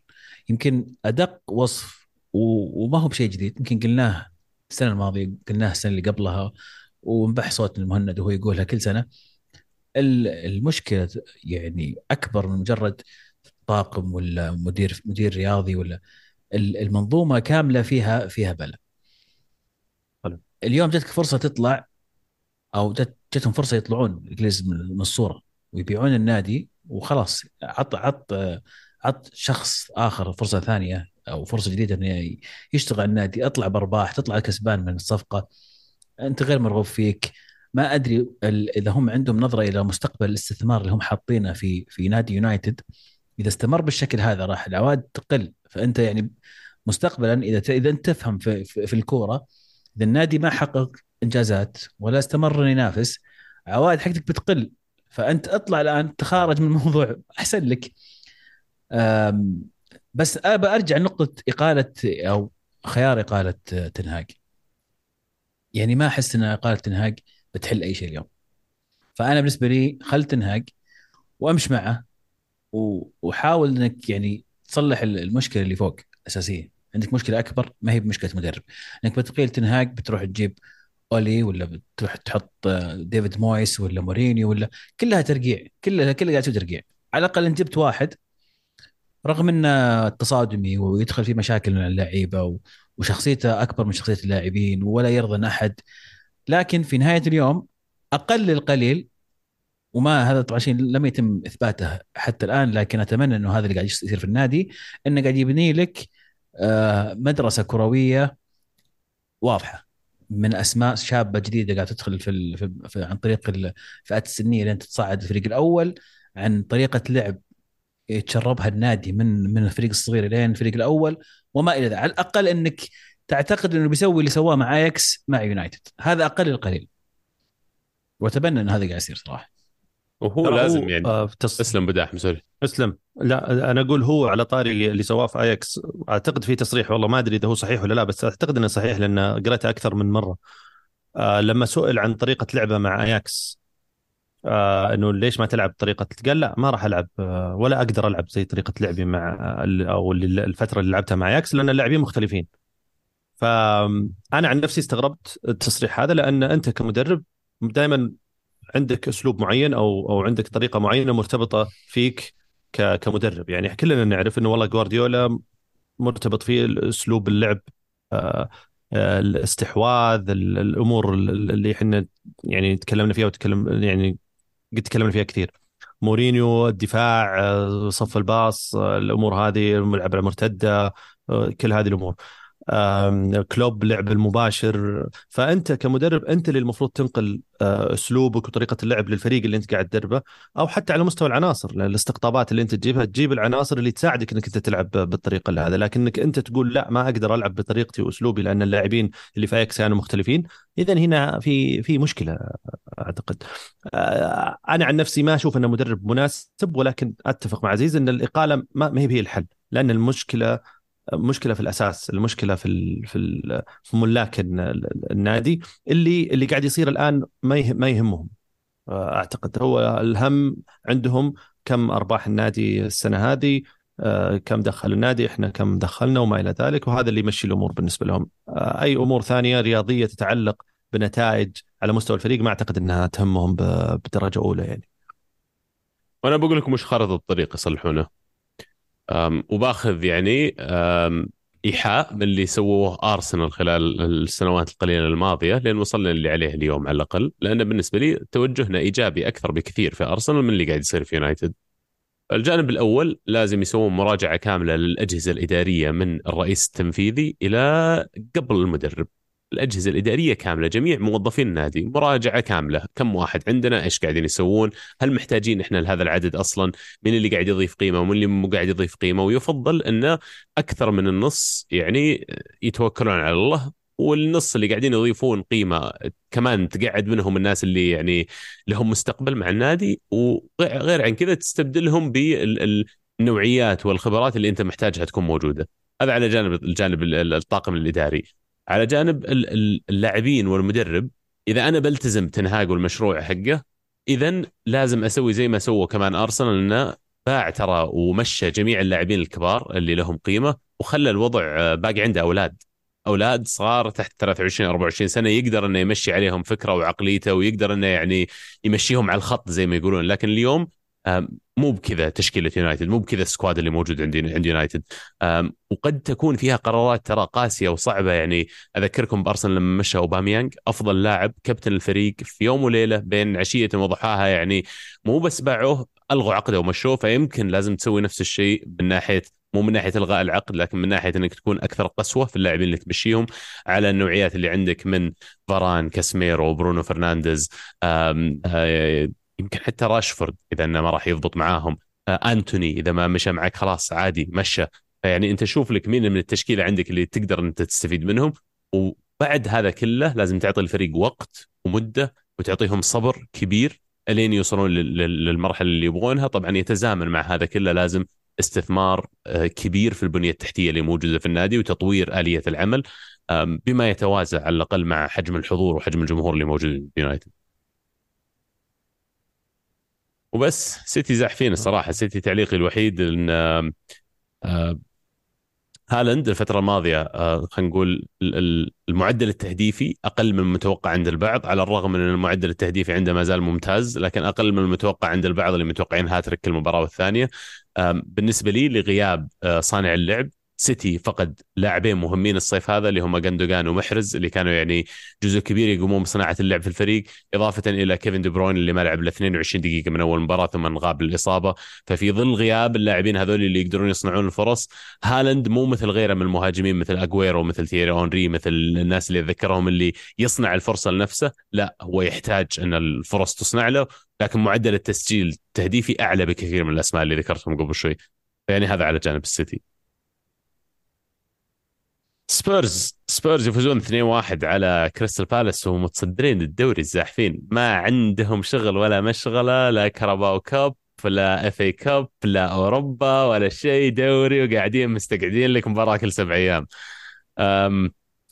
يمكن أدق وصف وما هو بشيء جديد. يمكن قلناه السنة الماضية قلناه السنة اللي قبلها وانبح صوت المهند وهو يقولها كل سنة. المشكلة يعني أكبر من مجرد طاقم ولا مدير مدير رياضي ولا المنظومة كاملة فيها فيها بلا اليوم جاتك فرصة تطلع أو جتهم فرصة يطلعون الانجليز من الصورة ويبيعون النادي وخلاص عط عط عط شخص آخر فرصة ثانية أو فرصة جديدة إنه يشتغل النادي اطلع بأرباح تطلع كسبان من الصفقة. أنت غير مرغوب فيك. ما أدري إذا هم عندهم نظرة إلى مستقبل الاستثمار اللي هم حاطينه في في نادي يونايتد إذا استمر بالشكل هذا راح العوائد تقل. فأنت يعني مستقبلا إذا إذا أنت تفهم في, في, في الكورة إذا النادي ما حقق إنجازات ولا استمر ينافس عوائد حقتك بتقل. فأنت اطلع الآن تخارج من الموضوع. أحسن لك. بس أبى أرجع لنقطه إقالة أو خيار إقالة تنهاج يعني ما أحس إن إقالة تنهاج بتحل أي شيء اليوم. فأنا بالنسبة لي خل تنهاج وامش معه وحاول إنك يعني تصلح المشكلة اللي فوق الاساسيه عندك مشكلة أكبر ما هي بمشكلة مدرب. إنك بتقيل تنهاج بتروح تجيب أولي ولا بتروح تحط ديفيد مويس ولا مورينيو ولا كلها ترقيع كلها كلها قاعدة ترقيع. على الأقل انت جبت واحد رغم إنه تصادمي ويدخل في مشاكل مع اللعيبة وشخصيته أكبر من شخصية اللاعبين ولا يرضى أحد. لكن في نهاية اليوم أقل القليل وما هذا طبعا شيء لم يتم إثباته حتى الآن لكن أتمنى إنه هذا اللي قاعد يصير في النادي إنه قاعد يبني لك آه، مدرسة كروية واضحة. من أسماء شابة جديدة قاعدة تدخل في, في, في عن طريق الفئات السنية لين تتصعد الفريق الأول عن طريقة لعب يتشربها النادي من من الفريق الصغير لين الفريق الأول وما إلى ذلك. على الأقل إنك تعتقد إنه بيسوي اللي سواه مع اياكس مع يونايتد هذا أقل القليل. وأتمنى إن هذا قاعد يصير صراحة. وهو لازم يعني. آه تص... اسلم بداح sorry. اسلم. لا أنا أقول هو على طاري اللي سواه في آياكس. أعتقد في تصريح والله ما أدري إذا هو صحيح ولا لا بس أعتقد إنه صحيح لأن قريته أكثر من مرة. آه لما سئل عن طريقة لعبه مع آياكس آه إنه ليش ما تلعب بطريقه قال لا ما راح ألعب آه ولا أقدر ألعب زي طريقة لعبي مع أو الفترة اللي لعبتها مع آياكس لأن اللاعبين مختلفين. فأنا عن نفسي استغربت التصريح هذا لأن أنت كمدرب دائما عندك أسلوب معين أو أو عندك طريقة معينة مرتبطة فيك كمدرب. يعني كلنا نعرف إنه والله جوارديولا مرتبط فيه أسلوب اللعب آه، آه، الاستحواذ الأمور اللي إحنا يعني تكلمنا فيها وتكلم يعني قد تكلمنا فيها كثير. مورينيو الدفاع آه، صف الباص الأمور هذه الملعب المرتدة كل هذه الأمور. كلوب لعب المباشر. فأنت كمدرب أنت اللي المفروض تنقل آه، أسلوبك وطريقة اللعب للفريق اللي أنت قاعد تدربه أو حتى على مستوى العناصر. الاستقطابات اللي أنت تجيبها تجيب العناصر اللي تساعدك إنك أنت تلعب بالطريقة هذا لكنك أنت تقول لا ما أقدر ألعب بطريقتي وأسلوبي لأن اللاعبين اللي في أياكس كانوا مختلفين. اذا هنا في في مشكلة أعتقد. آه، أنا عن نفسي ما أشوف انه مدرب مناسب ولكن أتفق مع عزيز أن الإقالة ما هي هي الحل. لأن المشكلة مشكلة في الأساس المشكلة في في في ملاك النادي اللي اللي قاعد يصير الآن ما ما يهمهم. أعتقد هو الهم عندهم كم أرباح النادي السنة هذه آه، كم دخل النادي إحنا كم دخلنا وما إلى ذلك وهذا اللي يمشي الأمور بالنسبة لهم. آه، أي أمور ثانية رياضية تتعلق بنتائج على مستوى الفريق ما أعتقد إنها تهمهم بدرجة أولى يعني. وأنا بقول لكم مش خارطه الطريق يصلحونه؟ وباخذ يعني إيحاء من اللي سووه ارسنال خلال السنوات القليلة الماضية لين وصلنا اللي عليه اليوم على الأقل لأن بالنسبة لي توجهنا إيجابي أكثر بكثير في ارسنال من اللي قاعد يصير في يونايتد. الجانب الأول لازم يسوون مراجعة كاملة للأجهزة الإدارية من الرئيس التنفيذي إلى قبل المدرب. الأجهزة الإدارية كاملة جميع موظفين النادي مراجعة كاملة كم واحد عندنا إيش قاعدين يسوون هل محتاجين إحنا لهذا العدد أصلا مين اللي قاعد يضيف قيمة ومين اللي مو قاعد يضيف قيمة ويفضل انه أكثر من النص يعني يتوكلون على الله والنص اللي قاعدين يضيفون قيمة كمان تقعد منهم الناس اللي يعني لهم مستقبل مع النادي وغير عن كذا تستبدلهم بالنوعيات والخبرات اللي أنت محتاجها تكون موجودة. هذا على جانب الجانب الطاقم الإداري. على جانب اللاعبين والمدرب إذا أنا بلتزم تنهاج والمشروع حقه اذا لازم أسوي زي ما سووا كمان أرسنال إنه باع ترى ومشى جميع اللاعبين الكبار اللي لهم قيمة وخلى الوضع باقي عنده أولاد. أولاد صغار تحت 23 24 سنة يقدر إنه يمشي عليهم فكرة وعقليته ويقدر إنه يعني يمشيهم على الخط زي ما يقولون. لكن اليوم مو بكذا تشكيلة يونايتد مو بكذا ال squad اللي موجود عندي عند يونايتد. وقد تكون فيها قرارات ترى قاسية وصعبة يعني أذكركم بأرسنال لما مشى أوباميانج أفضل لاعب كابتن الفريق في يوم وليلة بين عشيه وضحاها يعني مو بس باعوه ألغوا عقده ومشوه فيمكن لازم تسوي نفس الشيء من ناحية مو من ناحية إلغاء العقد لكن من ناحية إنك تكون أكثر قسوة في اللاعبين اللي تمشيهم على النوعيات اللي عندك من فاران كاسميرو برونو فرنانديز يمكن حتى راشفورد إذا إنه ما راح يضبط معاهم. آه، أنتوني إذا ما مشى معك خلاص عادي مشى. يعني أنت شوف لك مين من التشكيلة عندك اللي تقدر أنت تستفيد منهم. وبعد هذا كله لازم تعطي الفريق وقت ومدة وتعطيهم صبر كبير إلين يوصلون للمرحلة اللي يبغونها. طبعا يتزامن مع هذا كله لازم استثمار آه، كبير في البنية التحتية اللي موجودة في النادي وتطوير آلية العمل بما يتوازى على الأقل مع حجم الحضور وحجم الجمهور اللي موجود في يونايتد. وبس سيتي زاحفين الصراحة. سيتي تعليقي الوحيد إن هالاند الفترة الماضية آه، خلينا نقول المعدل التهديفي أقل من المتوقع عند البعض على الرغم من إن المعدل التهديفي عنده ما زال ممتاز لكن أقل من المتوقع عند البعض اللي متوقعين هاتريك المباراة والثانيه بالنسبة لي لغياب آه، صانع اللعب سيتي فقد لاعبين مهمين الصيف هذا اللي هم جندوجان ومحرز اللي كانوا يعني جزء كبير يقومون بصناعة اللعب في الفريق إضافة إلى كيفن دي بروين اللي ما لعب إلا 22 دقيقة من أول مباراة ثم غاب للإصابة. ففي ظل غياب اللاعبين هذول اللي يقدرون يصنعون الفرص هالاند مو مثل غيره من المهاجمين مثل اجويرو مثل تييري هنري مثل الناس اللي اتذكرهم اللي يصنع الفرصة لنفسه. لا هو يحتاج أن الفرص تصنع له لكن معدل التسجيل التهديفي أعلى بكثير من الأسماء اللي ذكرتهم قبل شوي. يعني هذا على جانب السيتي. سبيرز سبيرز يفوزون 2-1 على كريستال بالاس ومتصدرين الدوري الزاحفين ما عندهم شغل ولا مشغلة لا كاراباو cup لا اف اي كاب لا أوروبا ولا شيء دوري وقاعدين مستقعدين لك مباراة كل سبع أيام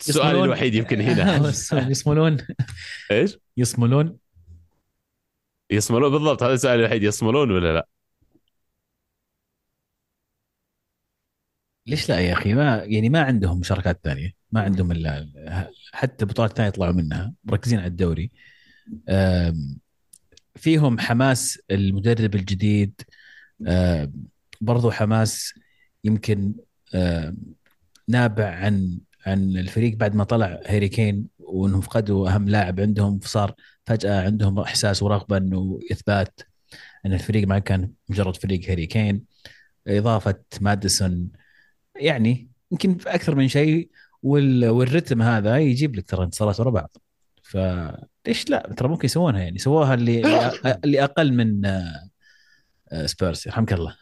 السؤال الوحيد يمكن هنا <laughs> يصملون إيش؟ يصملون يصملون بالضبط هذا السؤال الوحيد يصملون ولا لا؟ ليش لا يا أخي؟ ما يعني ما عندهم مشاركات ثانية. ما عندهم إلا حتى بطولات ثانية يطلعوا منها مركزين على الدوري. فيهم حماس المدرب الجديد. برضو حماس يمكن نابع عن عن الفريق بعد ما طلع هاري كين وإنهم فقدوا أهم لاعب عندهم. فصار فجأة عندهم إحساس ورغبة إنه إثبات إن الفريق ما كان مجرد فريق هاري كين. إضافة ماديسون يعني يمكن أكثر من شيء والرتم هذا يجيب لك ترى انتصارات ورا بعض. فليش لا؟ ترى ممكن يسوونها يعني. سووها اللي اللي أقل من سبيرس يرحمك الله.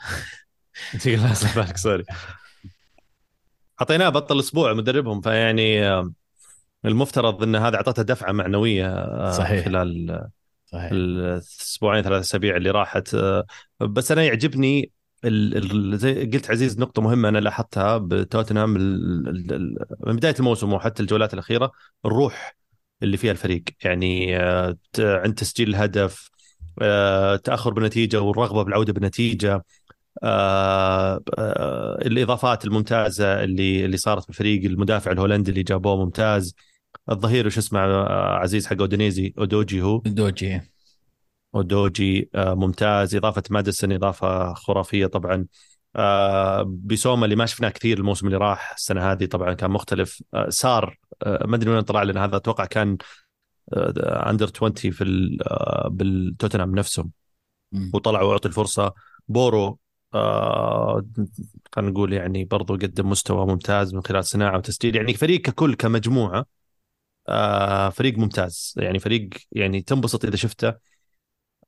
بالك sorry. أعطيناه بطل أسبوع مدربهم فيعني المفترض إن هذا أعطته دفعة معنوية آه، صحيح. خلال صحيح. الأسبوعين ثلاث أسابيع اللي راحت. آه، بس أنا يعجبني زي قلت عزيز نقطة مهمة أنا لاحظتها بتوتنهام من بداية الموسم وحتى الجولات الأخيرة الروح اللي فيها الفريق. يعني آه، عند تسجيل الهدف آه، تأخر بالنتيجة والرغبة بالعودة بالنتيجة آه، الإضافات الممتازة اللي اللي صارت بالفريق المدافع الهولندي اللي جابوه ممتاز. الظهير وش اسمه عزيز حق أودينيزي أودوجي هو؟ أودوجي ودوجي آه، ممتاز. إضافة ماديسون إضافة خرافية طبعا. آه، بيسوما اللي ما شفناه كثير الموسم اللي راح السنة هذه طبعا كان مختلف. آه، سار ما أدري وين طلع لأن هذا أتوقع كان under 20 في بالتوتنهام نفسهم. وطلع وأعطي الفرصة. بورو آه خلينا نقول يعني برضو قدم مستوى ممتاز من خلال صناعة وتسجيل. يعني فريق ككل كمجموعة آه فريق ممتاز. يعني فريق يعني تنبسط إذا شفته.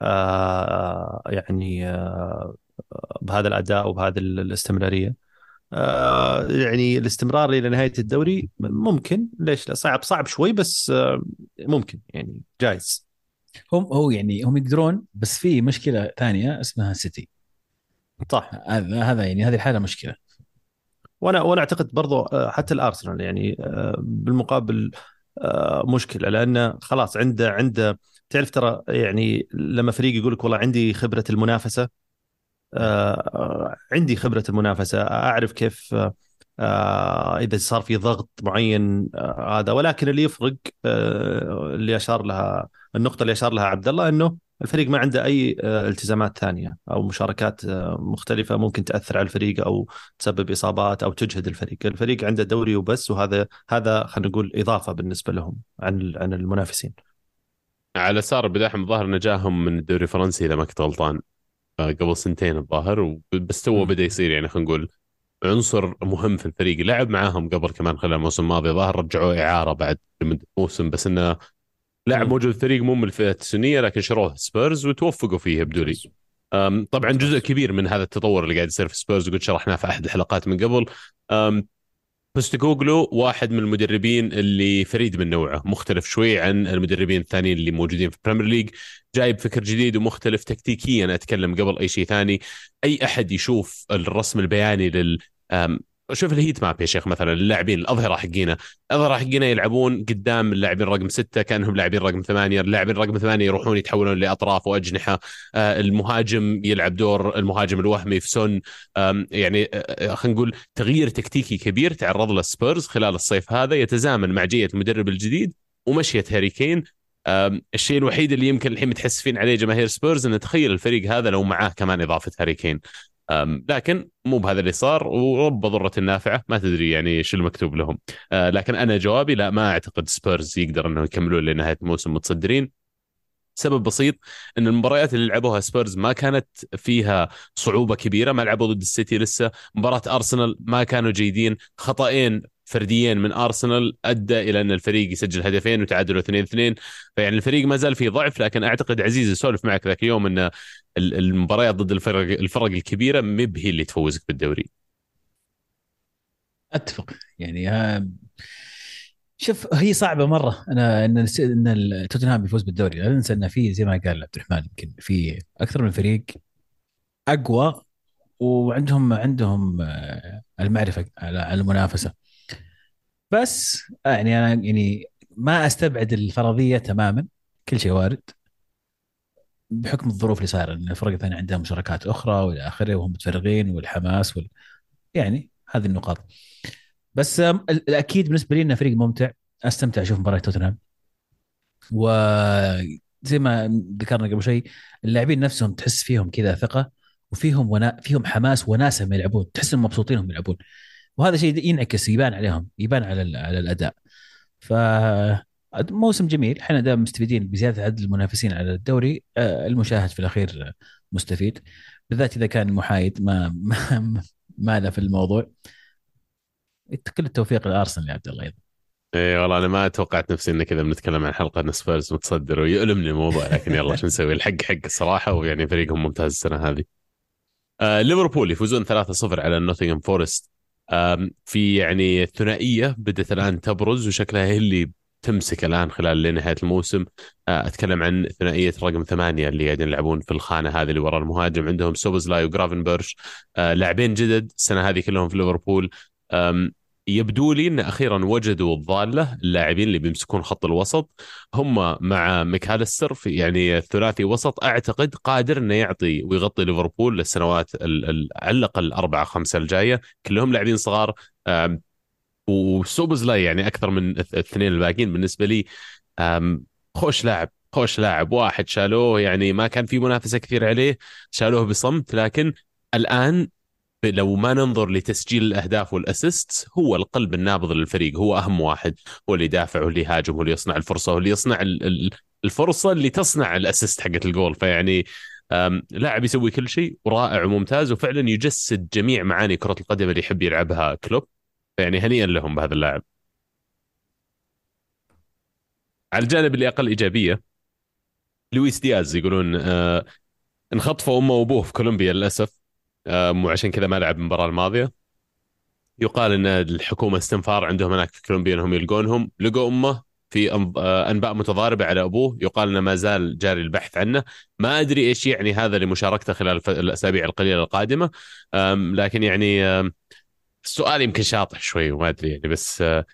آه، يعني آه، بهذا الأداء وبهذه الاستمرارية. آه، يعني الاستمرار إلى نهاية الدوري ممكن. ليش لا؟ صعب صعب شوي بس ممكن يعني جايز. هم هو يعني هم يقدرون بس في مشكلة ثانية اسمها سيتي. صح. هذا هذا يعني هذه الحالة مشكلة. وأنا وأنا أعتقد برضو حتى الأرسنال يعني بالمقابل مشكلة لأنه خلاص عنده عنده تعرف ترى يعني لما فريق يقول لك والله عندي خبرة المنافسة آه عندي خبرة المنافسة أعرف كيف آه إذا صار في ضغط معين آه هذا ولكن اللي يفرق آه اللي أشار لها النقطة اللي أشار لها عبد الله إنه الفريق ما عنده أي آه التزامات ثانية أو مشاركات آه مختلفة ممكن تأثر على الفريق أو تسبب إصابات أو تجهد الفريق، الفريق عنده دوري وبس وهذا هذا خلينا نقول إضافة بالنسبة لهم عن عن المنافسين. على سار بداحم الظاهر إنه جاهم من الدوري الفرنسي إذا ما كنت غلطان. آه، قبل سنتين الظاهر بس تو بدأ يصير يعني خلينا نقول عنصر مهم في الفريق. لعب معاهم قبل كمان خلال الموسم الماضي. ظاهر رجعوه إعارة بعد لمدة موسم بس إنه لاعب موجود في الفريق مو من الفئه السنية لكن شروه سبيرز وتوفقوا فيه يبدو لي. طبعا جزء كبير من هذا التطور اللي قاعد يصير في سبيرز وقد شرحناه في أحد الحلقات من قبل. بوستيكوغلو واحد من المدربين اللي فريد من نوعه مختلف شوي عن المدربين الثانيين اللي موجودين في البريمير ليج جايب فكر جديد ومختلف تكتيكيا أتكلم قبل أي شيء ثاني. أي أحد يشوف الرسم البياني لل شوف ال heat map يا شيخ مثلا اللاعبين الأظهرة حقينا. الأظهرة حقينا يلعبون قدام اللاعبين رقم ستة كأنهم لاعبين رقم ثمانية. اللاعبين رقم ثمانية يروحون يتحولون لأطراف وأجنحة. آه، المهاجم يلعب دور المهاجم الوهمي في سن يعني آه، آه، خلينا نقول تغيير تكتيكي كبير تعرض له سبيرز خلال الصيف هذا. يتزامن مع جية المدرب الجديد ومشية هاري كين. الشيء الوحيد اللي يمكن الحين متحسفين عليه جماهير سبيرز انه تخيل الفريق هذا لو معاه كمان إضافة هاري كين. لكن مو بهذا اللي صار ورب ضرة النافعة ما تدري يعني شو المكتوب لهم. أه، لكن أنا جوابي لا ما أعتقد سبيرز يقدر أنه يكملون لنهاية الموسم متصدرين. سبب بسيط إن المباريات اللي لعبوها سبيرز ما كانت فيها صعوبة كبيرة ما لعبوا ضد السيتي لسه. مباراة ارسنال ما كانوا جيدين. خطأين فرديين من أرسنال أدى إلى أن الفريق يسجل هدفين وتعادلوا 2 2 فيعني الفريق ما زال في ضعف لكن أعتقد عزيز يسولف معك ذاك اليوم أن المباريات ضد الفرق الفرق الكبيرة مب هي اللي تفوزك بالدوري. أتفق. يعني شوف هي صعبة مرة. أنا أن أن توتنهام يفوز بالدوري. لا ننسى أن في زي ما قال عبد الرحمن يمكن في أكثر من فريق أقوى وعندهم عندهم آه، المعرفة على المنافسة. بس يعني أنا يعني ما أستبعد الفرضية تماما كل شيء وارد بحكم الظروف اللي صايرة ان الفرق الثانية عندها مشاركات أخرى وإلى آخره وهم متفرغين والحماس وال... يعني هذه النقاط. بس الأكيد بالنسبة لي إنه فريق ممتع أستمتع أشوف مباراة توتنهام. وزي ما ذكرنا قبل شيء اللاعبين نفسهم تحس فيهم كذا ثقة وفيهم ونا... فيهم حماس وناسة ما يلعبون تحس إنهم مبسوطين هم يلعبون. وهذا شيء ينعكس يبان عليهم يبان على على الأداء. ف موسم جميل. إحنا دائما مستفيدين بزيادة عدد المنافسين على الدوري. آه، المشاهد في الأخير مستفيد. بالذات إذا كان محايد ما ما, ما في الموضوع. كل التوفيق لأرسنال يا عبد الله أيضا. اي والله أنا ما توقعت نفسي ان كذا بنتكلم عن حلقة إن سبيرز متصدر ويؤلمني الموضوع لكن يلا شو نسوي؟ الحق حق الصراحه ويعني فريقهم ممتاز السنة هذه. آه ليفربول يفوزون 3-0 على نوتنغهام فورست. في يعني ثنائية بدأت الآن تبرز وشكلها هي اللي تمسك الآن خلال لنهايه الموسم. آه، أتكلم عن ثنائية رقم ثمانية اللي قاعدين يلعبون في الخانة هذه اللي وراء المهاجم. عندهم سوبزلاي وجرافنبرش آه، لاعبين جدد. السنة هذه كلهم في ليفربول. يبدو لي إن أخيرا وجدوا الضالة اللاعبين اللي بيمسكون خط الوسط هم مع ميكاليستر في يعني ثلاثي وسط. أعتقد قادر إنه يعطي ويغطي ليفربول للسنوات على الأقل أربعة خمسة الجاية. كلهم لاعبين صغار. وسوبز لا يعني أكثر من الاثنين الباقيين بالنسبة لي خوش لاعب خوش لاعب. واحد شالوه يعني ما كان في منافسة كثير عليه شالوه بصمت. لكن الآن لو ما ننظر لتسجيل الأهداف والاسيست هو القلب النابض للفريق هو أهم واحد هو اللي يدافع هو اللي يهاجم هو اللي يصنع الفرصة هو اللي يصنع الفرصة اللي تصنع الأسيست حقت الجول. فيعني لاعب يسوي كل شيء ورائع وممتاز وفعلا يجسد جميع معاني كرة القدم اللي يحب يلعبها كلوب. يعني هنيئا لهم بهذا اللاعب. على الجانب اللي أقل إيجابية لويس دياز يقولون آه انخطفوا أمه وأبوه في كولومبيا للأسف. وعشان كذا ما لعب المباراة الماضية. يقال إن الحكومة استنفار عندهم هناك في كولومبيا إنهم يلقونهم. لقوا أمه في آه، أنباء متضاربة على أبوه. يقال إنه ما زال جاري البحث عنه. ما أدري إيش يعني هذا لمشاركته خلال الأسابيع القليلة القادمة. لكن يعني السؤال يمكن شاطح شوي وما أدري يعني بس آه،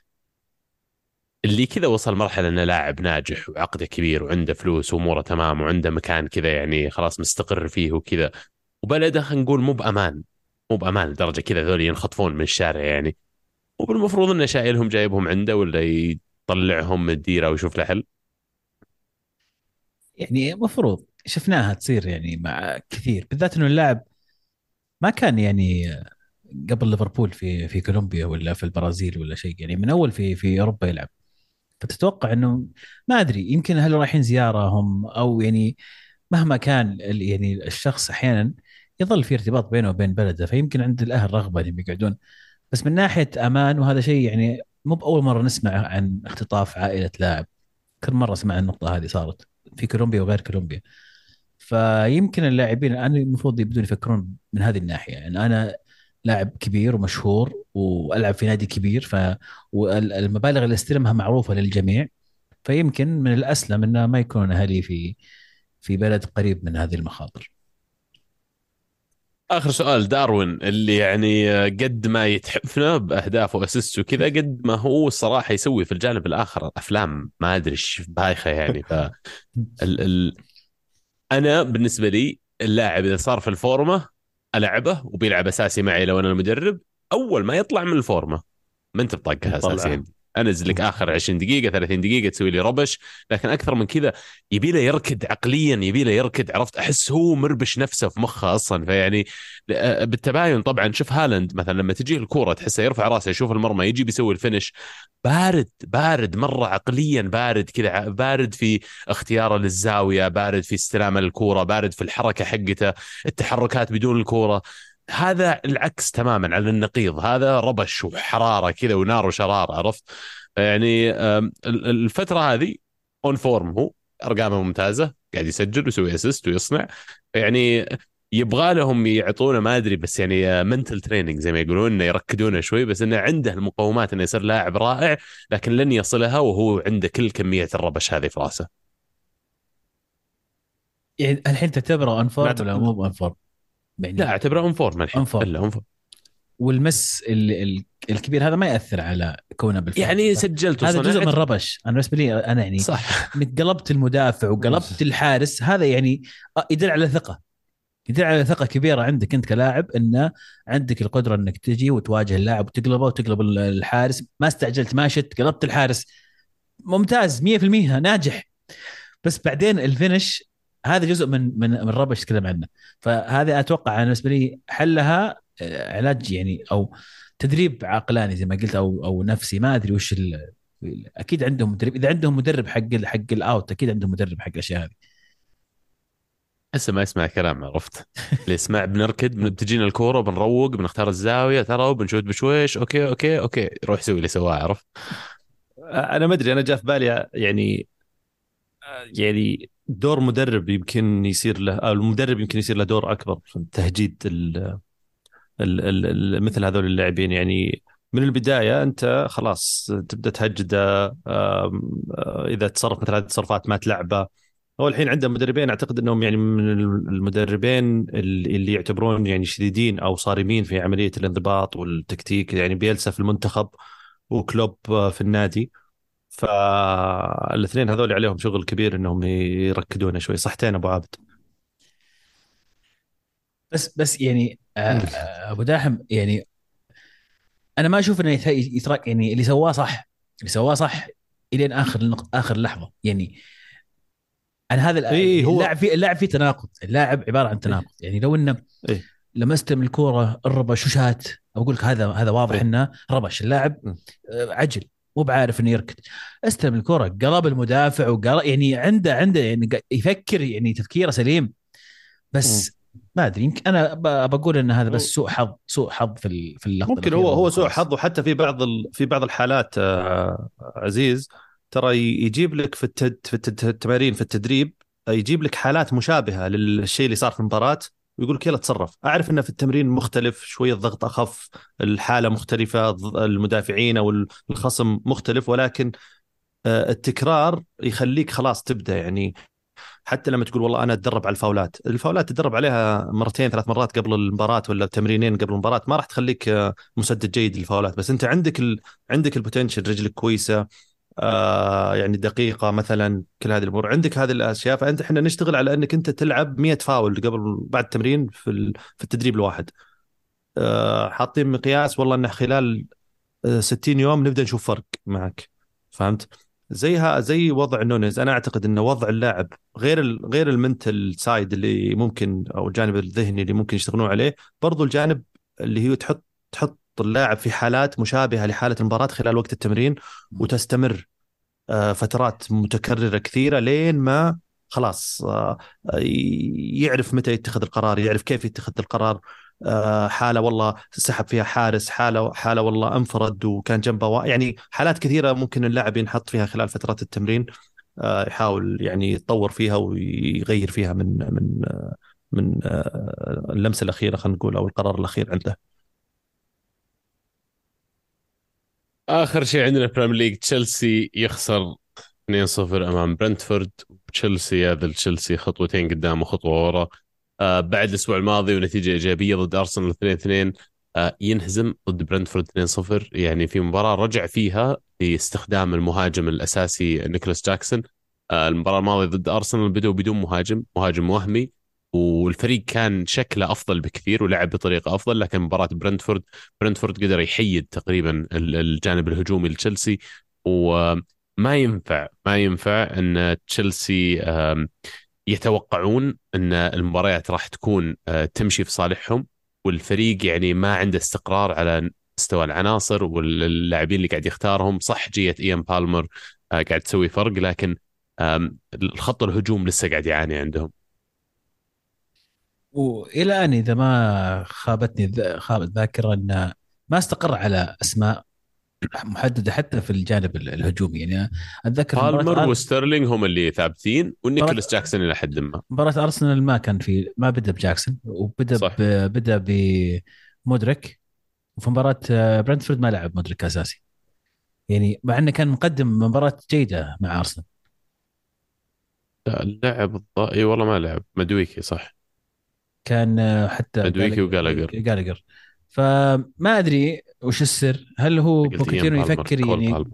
اللي كذا وصل مرحلة إنه لاعب ناجح وعقده كبير وعنده فلوس وأموره تمام وعنده مكان كذا يعني خلاص مستقر فيه وكذا. وبلده خلينا نقول مو بأمان مو بأمان لدرجة كذا ذول ينخطفون من الشارع يعني. وبالمفروض إنه شايلهم جايبهم عنده ولا يطلعهم من الديرة ويشوف له حل؟ يعني مفروض شفناها تصير يعني مع كثير بالذات إنه اللاعب ما كان يعني قبل ليفربول في في كولومبيا ولا في البرازيل ولا شيء يعني من أول في في أوروبا يلعب. فتتوقع إنه ما أدري يمكن هل رايحين زيارة هم أو يعني مهما كان يعني الشخص أحيانا يظل في ارتباط بينه وبين بلده فيمكن عند الأهل رغبة إنهم يقعدون. بس من ناحية أمان وهذا شيء يعني مو بأول مرة نسمع عن اختطاف عائلة لاعب. كل مرة سمع النقطة هذه صارت في كولومبيا وغير كولومبيا. فيمكن اللاعبين الآن المفروض يبدون يفكرون من هذه الناحية. يعني أنا لاعب كبير ومشهور وألعب في نادي كبير ف والمبالغ اللي أستلمها معروفة للجميع. فيمكن من الأسلم إنه ما يكون أهلي في في بلد قريب من هذه المخاطر. آخر سؤال داروين اللي يعني قد ما يتحفنا باهداف واسيست وكذا قد ما هو الصراحه يسوي في الجانب الآخر أفلام. ما أدري إيش بايخة يعني. ف <laughs> ال... ال... أنا بالنسبة لي اللاعب إذا صار في ال form ألعبه وبيلعب أساسي معي لو أنا المدرب أول ما يطلع من ال form ما أنت بطاقها طلع. انزل لك آخر 20 دقيقة 30 دقيقة تسوي لي ربش. لكن أكثر من كذا يبي له يركض عقليا يبي له يركض عرفت؟ أحس هو مربش نفسه في مخه أصلا. فيعني آه، بالتباين طبعا. شوف هالاند مثلا لما تجيه الكورة تحسه يرفع راسه يشوف المرمى يجي بيسوي ال finish. بارد بارد مرة عقليا بارد كذا بارد في اختياره للزاوية بارد في استلامه للكوره بارد في الحركة حقته. التحركات بدون الكورة. هذا العكس تماما على النقيض. هذا ربش وحرارة كذا ونار وشرارة عرفت؟ يعني الفترة هذه on form هو أرقامه ممتازة قاعد يسجل ويسوي assist ويصنع. يعني يبغى لهم يعطونا ما أدري بس يعني mental training زي ما يقولون إنه يركدونه شوي بس إنه عنده المقومات إنه يصير لاعب رائع لكن لن يصلها وهو عنده كل كمية الربش هذه في راسه. يعني الحين تعتبره in form ولا مو in form؟ يعني لا اعتبره on form الحين. Form. الا on form والمس ال- ال- الكبير هذا ما يأثر على كونه بالفعل يعني سجلت هذا جزء. من ربش. أنا بالنسبة لي أنا يعني صح. انك قلبت المدافع وقلبت الحارس. هذا يعني يدل على ثقة. يدل على ثقة كبيرة عندك أنت كلاعب انه عندك القدرة إنك تجي وتواجه اللاعب وتقلبه وتقلب ال- الحارس. ما استعجلت ما شتت قلبت الحارس. ممتاز 100% ناجح. بس بعدين ال finish هذا جزء من من من الربش تكلم عنه فهذه أتوقع أنا بالنسبة لي حلها آه، علاج يعني أو تدريب عقلاني زي ما قلت أو أو نفسي. ما أدري وش ال- أكيد عندهم مدرب. إذا عندهم مدرب حق ال- حق ال out أكيد عندهم مدرب حق الأشياء هذه. هسه ما يسمع كلام عرفت؟ اللي يسمع بنركد بن- بتجينا الكورة بنروق بنختار الزاوية ترى وبنشوت بشويش okay okay okay روح سوي اللي سواه عرفت؟ أنا ما أدري أنا جاء في بالي يعني يعني دور مدرب يمكن يصير له المدرب يمكن يصير له دور أكبر في تهجيد ال ال ال ال مثل هذول اللاعبين. يعني من البداية أنت خلاص تبدأ تهجده آه، إذا تصرف مثل هذه التصرفات ما تلعبه. هو الحين عنده مدربين أعتقد إنهم يعني من المدربين اللي يعتبرون يعني شديدين أو صارمين في عملية الانضباط والتكتيك. يعني بيلسا في المنتخب وكلوب في النادي. فالاثنين هذول عليهم شغل كبير إنهم يركدونه شوي صحتين أبو عابد بس بس يعني آه، آه، أبو داحم يعني أنا ما أشوف إنه يت- يترك يعني اللي سواه صح اللي سواه صح إلين آخر. آخر لحظة يعني أنا هذا إيه، هو- اللاعب في اللاعب فيه تناقض اللاعب عبارة عن تناقض يعني لو إنه إيه. لمست من الكورة الربش وشات أقول لك هذا هذا واضح إيه. إنه ربش اللاعب. آه، عجل مو بعارف إنه يركض استلم الكرة قلب المدافع وقلب يعني عنده عنده يعني يفكر يعني تفكيره سليم بس ما أدري يمكن أنا بقول إن هذا بس سوء حظ سوء حظ في في اللقطة ممكن هو هو سوء. حظ وحتى في بعض ال... في بعض الحالات آه، عزيز ترى يجيب لك في التد... في. التمارين في التدريب يجيب لك حالات مشابهة للشيء اللي صار في المباراة ويقول لك يلا تصرف أعرف إنه في التمرين مختلف شوية الضغط أخف الحالة مختلفة المدافعين أو الخصم مختلف ولكن آه، التكرار يخليك خلاص تبدأ. يعني حتى لما تقول والله أنا أتدرب على الفاولات، الفاولات تدرب عليها مرتين ثلاث مرات قبل المباراة ولا تمرينين قبل المباراة ما راح تخليك آه، مسدد جيد للفاولات. بس أنت عندك ال... عندك البوتنشل رجلك كويسة آه يعني دقيقة مثلا كل هذه الأمور عندك هذه الأشياء فأنت إحنا نشتغل على إنك أنت تلعب 100 فاول قبل بعد التمرين في. في التدريب الواحد آه حاطين مقياس والله إنه خلال آه، 60 يوم نبدأ نشوف فرق معك فهمت؟ زيها زي وضع نونيز أنا أعتقد انه وضع اللاعب غير ال غير ال mental side اللي ممكن أو الجانب الذهني اللي ممكن يشتغلون عليه برضو الجانب اللي هي تحط تحط اللاعب في حالات مشابهة لحالة المباراة خلال وقت التمرين وتستمر آه، فترات متكررة كثيرة لين ما خلاص آه، يعرف متى يتخذ القرار يعرف كيف يتخذ القرار. آه، حالة والله سحب فيها حارس حالة حالة والله انفرد وكان جنبه يعني حالات كثيرة ممكن اللاعب ينحط فيها خلال فترات التمرين آه، يحاول يعني يتطور فيها ويغير فيها من من من اللمسة الأخيرة خلينا نقول أو القرار الأخير عنده. آخر شيء عندنا ال Premier League تشيلسي يخسر 2-0 أمام برنتفورد تشيلسي هذا تشيلسي خطوتين قدام وخطوة ورا. آه بعد الأسبوع الماضي ونتيجة إيجابية ضد ارسنال 2-2 آه ينهزم ضد برنتفورد 2-0 يعني في مباراة رجع فيها باستخدام المهاجم الأساسي نيكولاس جاكسون آه المباراة الماضية ضد ارسنال بدأوا بدون مهاجم مهاجم وهمي. والفريق كان شكله أفضل بكثير ولعب بطريقة أفضل لكن مباراة برنتفورد برنتفورد قدر يحيد تقريبا الجانب الهجومي لتشيلسي. وما ينفع ما ينفع إن تشيلسي يتوقعون إن المباريات راح تكون آه، تمشي في صالحهم والفريق يعني ما عنده استقرار على مستوى العناصر واللاعبين اللي قاعد يختارهم. صح جيه إيان بالمر آه، قاعد تسوي فرق لكن الخط الهجوم لسه قاعد يعاني عندهم. وإلى الان إذا ما خابتني خابت الذاكرة انه ما استقر على أسماء محددة حتى في الجانب الهجومي. يعني أتذكر بالمر وستيرلينج هم اللي ثابتين ونيكولاس جاكسون إلى حد ما. مباراة أرسنال ما كان في ما بدأ بجاكسون وبدأ صح. بدأ بمودريك وفي مباراة برنتفورد ما لعب مودريك أساسي. يعني مع إنه كان مقدم مباراة جيدة مع أرسنال. لا لعب إي والله ما لعب. مادويكي صح. كان حتى مادويكي وجالاجر. جالاجر فما أدري وش السر. هل هو بوكيتينو يفكر يعني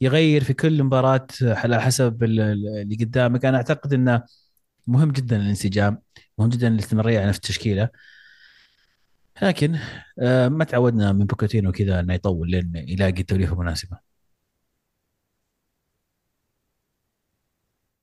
يغير في كل مباراة على حسب اللي قدامك؟ أنا أعتقد إنه مهم جدا الانسجام مهم جدا الاستمرارية على نفس التشكيلة. لكن آه، ما تعودنا من بوكيتينو كذا إنه يطول لين يلاقي التوليفة المناسبة.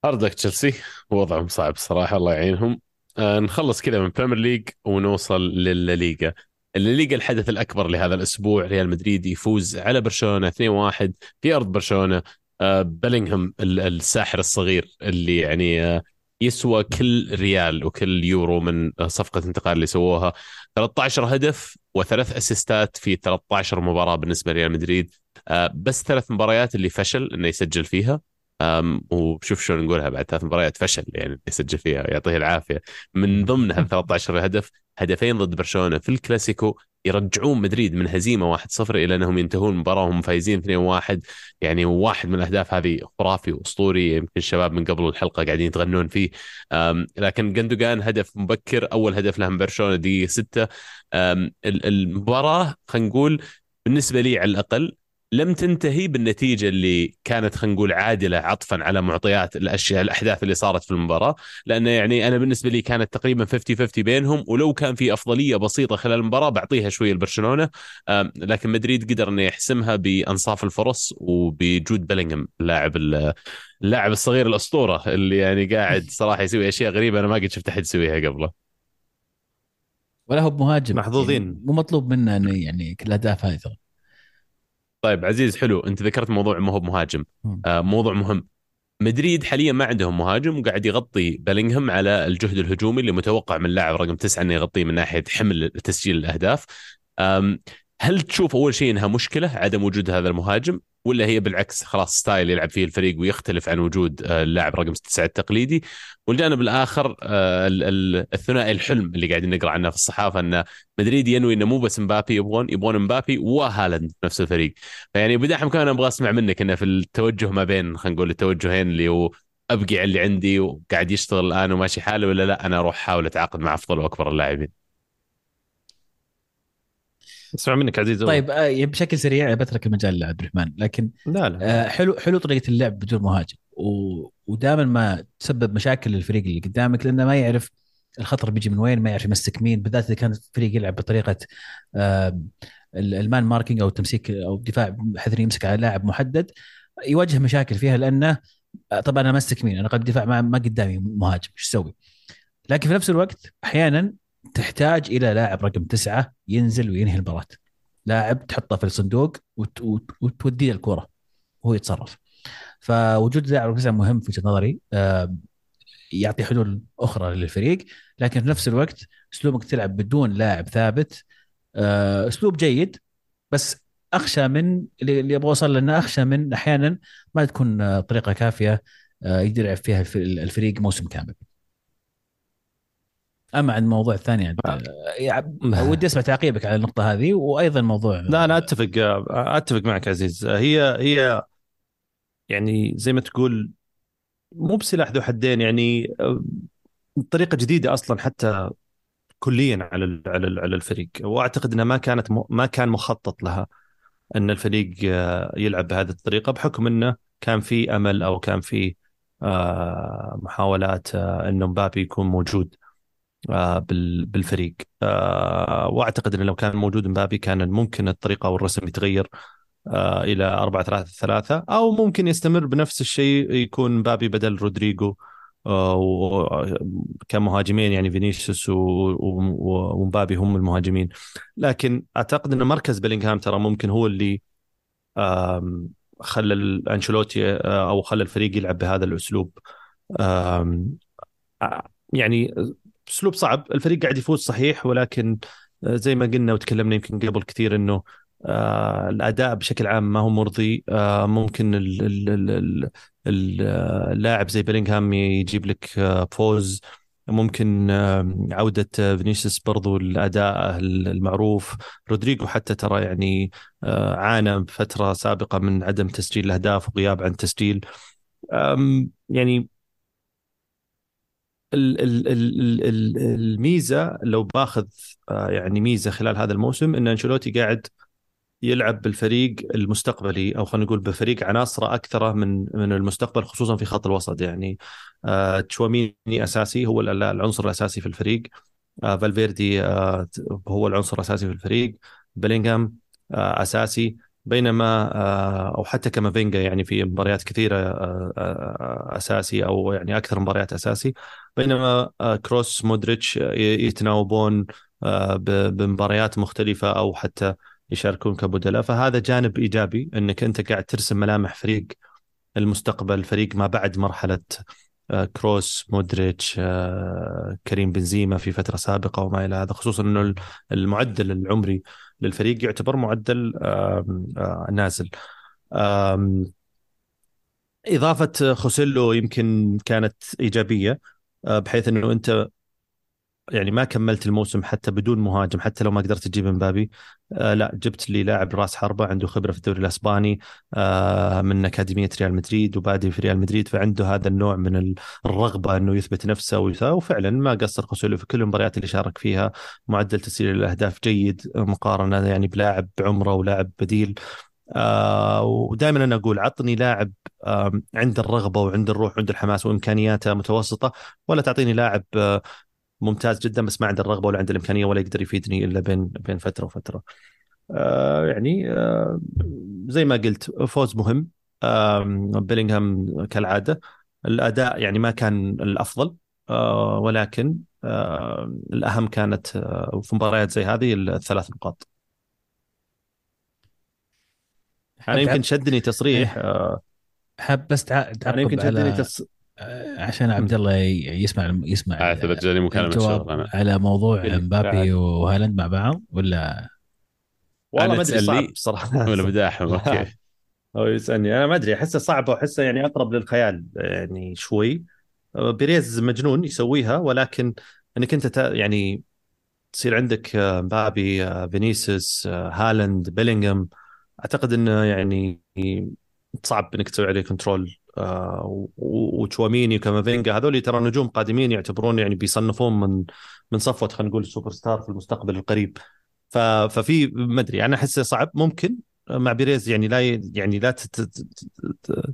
hard luck تشيلسي. وضعهم صعب صراحة الله يعينهم. آه نخلص كذا من Premier League ونوصل للليغا. الليغا الحدث الأكبر لهذا الأسبوع ريال مدريد يفوز على برشلونة 2-1 في أرض برشلونة. آه بلينغهام الساحر الصغير اللي يعني آه يسوى كل ريال وكل يورو من صفقة انتقال اللي سووها. 13 هدف وثلاث اسيستات في 13 مباراة بالنسبة لريال مدريد. بس ثلاث مباريات اللي فشل إنه يسجل فيها. وشوف شلون نقولها بعد ثلاث مباريات فشل يعني يسجل فيها يعطيه العافية. من ضمنها <laughs> 13 هدف هدفين ضد برشلونة في الكلاسيكو يرجعون مدريد من هزيمة 1-0 إلى أنهم ينتهون المباراه وهم فايزين 2-1 يعني واحد من الأهداف هذه خرافي وأسطوري يمكن الشباب من قبل الحلقة قاعدين يتغنون فيه. لكن جندوجان هدف مبكر أول هدف له من برشلونة دقيقة 6 المباراة خلينا نقول بالنسبة لي على الأقل لم تنتهي بالنتيجة اللي كانت خلينا نقول عادلة عطفا على معطيات الأشياء الأحداث اللي صارت في المباراة. لأنه يعني أنا بالنسبة لي كانت تقريبا 50 50 بينهم. ولو كان في أفضلية بسيطة خلال المباراة بعطيها شوية لبرشلونه لكن مدريد قدر إنه يحسمها بأنصاف الفرص وبجود بلينغهام اللاعب اللاعب الصغير الأسطورة اللي يعني قاعد <laughs> صراحة يسوي أشياء غريبة أنا ما قد شفت أحد يسويها قبله. ولا هو بمهاجم. محظوظين. يعني مو مطلوب منه إنه يعني كل الأهداف هذه طيب عزيز حلو. انت ذكرت موضوع ما هو مهاجم. آه موضوع مهم. مدريد حاليا ما عندهم مهاجم وقاعد يغطي بلينغهام على الجهد الهجومي اللي متوقع من اللاعب رقم تسعة إنه يغطيه من ناحية حمل تسجيل الأهداف. هل تشوف أول شيء إنها مشكلة عدم وجود هذا المهاجم ولا هي بالعكس خلاص ستايل يلعب فيه الفريق ويختلف عن وجود آه، اللاعب رقم 9 التقليدي؟ والجانب الآخر آه، الثنائي الحلم اللي قاعدين نقرأ عنه في الصحافة إن مدريد ينوي إنه مو بس مبابي يبغون يبغون مبابي وهالاند نفس الفريق. فيعني بداحم كان أبغى أسمع منك إنه في التوجه ما بين خلينا نقول التوجهين اللي هو أبقي على اللي عندي وقاعد يشتغل الآن وماشي حاله ولا لا أنا أروح أحاول أتعاقد مع أفضل وأكبر اللاعبين. أسمع منك عزيز طيب آه بشكل سريع بترك المجال لعبد الرحمن لكن لا لا آه حلو حلو طريقة اللعب بدون مهاجم و... ودائما ما تسبب مشاكل للفريق اللي قدامك لأنه ما يعرف الخطر بيجي من وين ما يعرف يمسك مين بالذات إذا كان الفريق يلعب بطريقة آه المان ماركينج أو التمسيك أو الدفاع بحيث يمسك على لاعب محدد يواجه مشاكل فيها لأنه آه، طبعا أنا أمسك مين أنا قد الدفاع ما, ما قدامي مهاجم إيش أسوي؟ لكن في نفس الوقت أحيانا تحتاج إلى لاعب رقم تسعة ينزل وينهي المباراة. لاعب تحطه في الصندوق وت... وت... وتوديه الكره وهو يتصرف. فوجود لاعب رقم تسعة مهم في وجهة نظري. يعطي حلول أخرى للفريق لكن في نفس الوقت أسلوبك تلعب بدون لاعب ثابت. آه، أسلوب جيد بس أخشى من اللي أبغى أوصل لأنه أخشى من أحيانا ما تكون طريقة كافية يقدر يلعب فيها الفريق موسم كامل. أما عن الموضوع الثاني عند آه. ودي أسمع تعقيبك على النقطة هذه وأيضا موضوع لا أنا أتفق أتفق معك عزيز. هي هي يعني زي ما تقول مو بسلاح ذو حدين يعني طريقة جديدة أصلا حتى كليا على على على الفريق. وأعتقد إنها ما كانت ما كان مخطط لها إن الفريق آه، يلعب بهذه الطريقة بحكم إنه كان في أمل أو كان في آه، محاولات إنه مبابي يكون موجود. آه، بالفريق. آه، وأعتقد انه لو كان موجود مبابي كان ممكن الطريقة أو الرسم يتغير آه، إلى 4 3 3 أو ممكن يستمر بنفس الشيء يكون مبابي بدل رودريجو كمهاجمين يعني فينيسيوس ومبابي هم المهاجمين. لكن أعتقد إن مركز بيلينغهام ترى ممكن هو اللي خلى أنشيلوتي أو خلى الفريق يلعب بهذا الأسلوب. يعني اسلوب صعب. الفريق قاعد يفوز صحيح ولكن آه، زي ما قلنا وتكلمنا يمكن قبل كثير إنه آه الأداء بشكل عام ما هو مرضي. آه ممكن اللاعب زي بيلينغهام يجيب لك آه فوز. ممكن آه عودة فينيسيوس برضو الأداء المعروف. رودريجو حتى ترى يعني آه عانى بفترة سابقة من عدم تسجيل الأهداف وغياب عن تسجيل. يعني الميزة لو باخذ آه، يعني ميزة خلال هذا الموسم إن أنشيلوتي قاعد يلعب بالفريق المستقبلي أو خلينا نقول بفريق عناصره أكثر من من المستقبل خصوصا في خط الوسط يعني. آه، تشواميني أساسي هو العنصر الأساسي في الفريق. آه، فالفيردي هو العنصر الأساسي في الفريق. بلينغهام أساسي. بينما آه، أو حتى كامافينجا يعني في مباريات كثيرة آه، آه، أساسي أو يعني أكثر مباريات أساسي. بينما كروس مودريتش يتناوبون بمباريات مختلفة أو حتى يشاركون كبدلاء. فهذا جانب إيجابي إنك أنت قاعد ترسم ملامح فريق المستقبل فريق ما بعد مرحلة كروس مودريتش كريم بنزيما في فترة سابقة وما إلى هذا خصوصا إنه المعدل العمري للفريق يعتبر معدل نازل. إضافة خوسيلو يمكن كانت إيجابية آه، بحيث أنه أنت يعني ما كملت الموسم حتى بدون مهاجم حتى لو ما قدرت تجيب مبابي. آه لا جبت لي لاعب راس حربة عنده خبرة في الدوري الأسباني. آه من أكاديمية ريال مدريد وبادي في ريال مدريد فعنده هذا النوع من الرغبة إنه يثبت نفسه وفعلا ما قصر خوسيلو في كل المباريات اللي شارك فيها. معدل تسجيل الأهداف جيد مقارنة يعني بلاعب بعمره ولاعب بديل. آه ودائما أنا أقول عطني لاعب آه عنده الرغبة وعنده الروح وعنده الحماس وإمكانياته متوسطة ولا تعطيني لاعب آه ممتاز جدا بس ما عنده الرغبة ولا عنده الإمكانية ولا يقدر يفيدني إلا بين بين فترة وفترة. آه يعني آه زي ما قلت فوز مهم آه بيلينغهام كالعادة الأداء يعني ما كان الأفضل آه ولكن آه الأهم كانت آه في مباريات زي هذه الثلاث نقاط. أنا يمكن شدني تصريح إيه. آه حاب بس تعقب أنا يمكن شدني تصريح عشان عبد الله يسمع يسمع اعتبر جاني مكالمة على موضوع مبابي وهالاند مع بعض ولا؟ والله ما أدري صعب صراحة. <laughs> ولا بداحم أوكي. هو يسألني. أنا ما أدري أحسه صعب واحسه يعني أقرب للخيال يعني شوي. بيريز مجنون يسويها ولكن إنك أنت يعني تصير عندك مبابي فينيسيوس هالاند بيلينغهام أعتقد إنه يعني صعب إنك تسوي عليه control آه، وتشواميني وكامافينجا هذول ترى نجوم قادمين يعتبرون يعني بيصنفون من من صفوة خلينا نقول ال super star في المستقبل القريب. ففي ما أدري أنا احسه صعب ممكن مع بيريز يعني لا يعني لا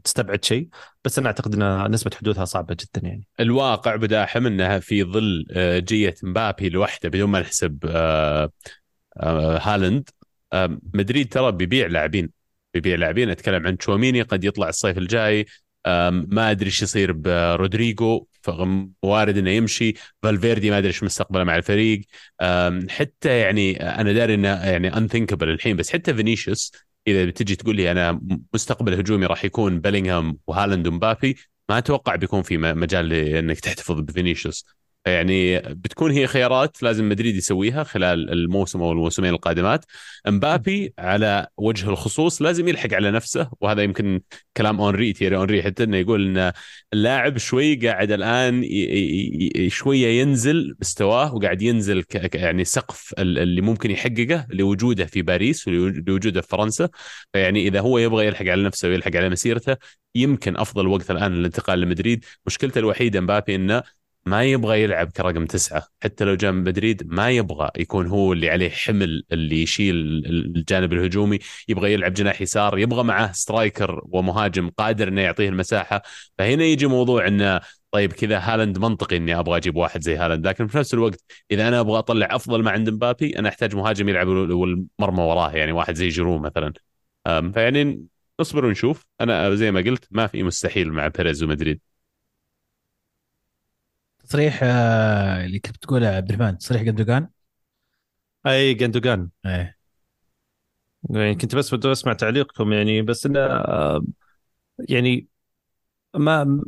تستبعد شيء بس أنا أعتقد إن نسبة حدوثها صعبة جدا يعني. الواقع بداحم إنها في ظل آه، جية مبابي لوحده بدون ما نحسب آه، هالند مدريد ترى بيبيع لاعبين بيبيع لاعبين. أتكلم عن تشواميني قد يطلع الصيف الجاي. ما أدري إيش يصير برودريجو وارد إنه يمشي. فالفيردي ما أدري إيش مستقبله مع الفريق. حتى يعني أنا داري إنه يعني unthinkable الحين بس حتى فينيسيوس إذا بتجي تقول لي أنا مستقبل هجومي راح يكون بيلينغهام وهالاند ومبابي ما أتوقع بيكون في مجال إنك تحتفظ بفينيسيوس. يعني بتكون هي خيارات لازم مدريد يسويها خلال الموسم أو الموسمين القادمات. امبابي على وجه الخصوص لازم يلحق على نفسه وهذا يمكن كلام اونري تيري اونري حتى إنه يقول إن اللاعب شوي قاعد الآن شوية ينزل مستواه وقاعد ينزل يعني سقف اللي ممكن يحققه لوجوده في باريس ولوجوده في فرنسا. فيعني إذا هو يبغى يلحق على نفسه ويلحق على مسيرته يمكن أفضل وقت الآن للانتقال لمدريد. مشكلته الوحيدة مبابي إنه ما يبغى يلعب كرقم تسعة. حتى لو جاء من مدريد ما يبغى يكون هو اللي عليه حمل اللي يشيل الجانب الهجومي يبغى يلعب جناح يسار يبغى معه striker ومهاجم قادر إنه يعطيه المساحة. فهنا يجي موضوع إنه طيب كذا هالاند منطقي إني أبغى أجيب واحد زي هالاند لكن في نفس الوقت إذا أنا أبغى أطلع أفضل ما عند مبابي أنا أحتاج مهاجم يلعب والمرمى وراه يعني واحد زي جيرو مثلا. فيعني نصبر ونشوف. أنا زي ما قلت ما في مستحيل مع بيريز ومدريد. تصريح آه، اللي كنت تقوله عبد الرحمن تصريح جندوجان؟ أي جندوجان. إيه. يعني كنت بس بدي أسمع تعليقكم يعني بس إنه آه، يعني ما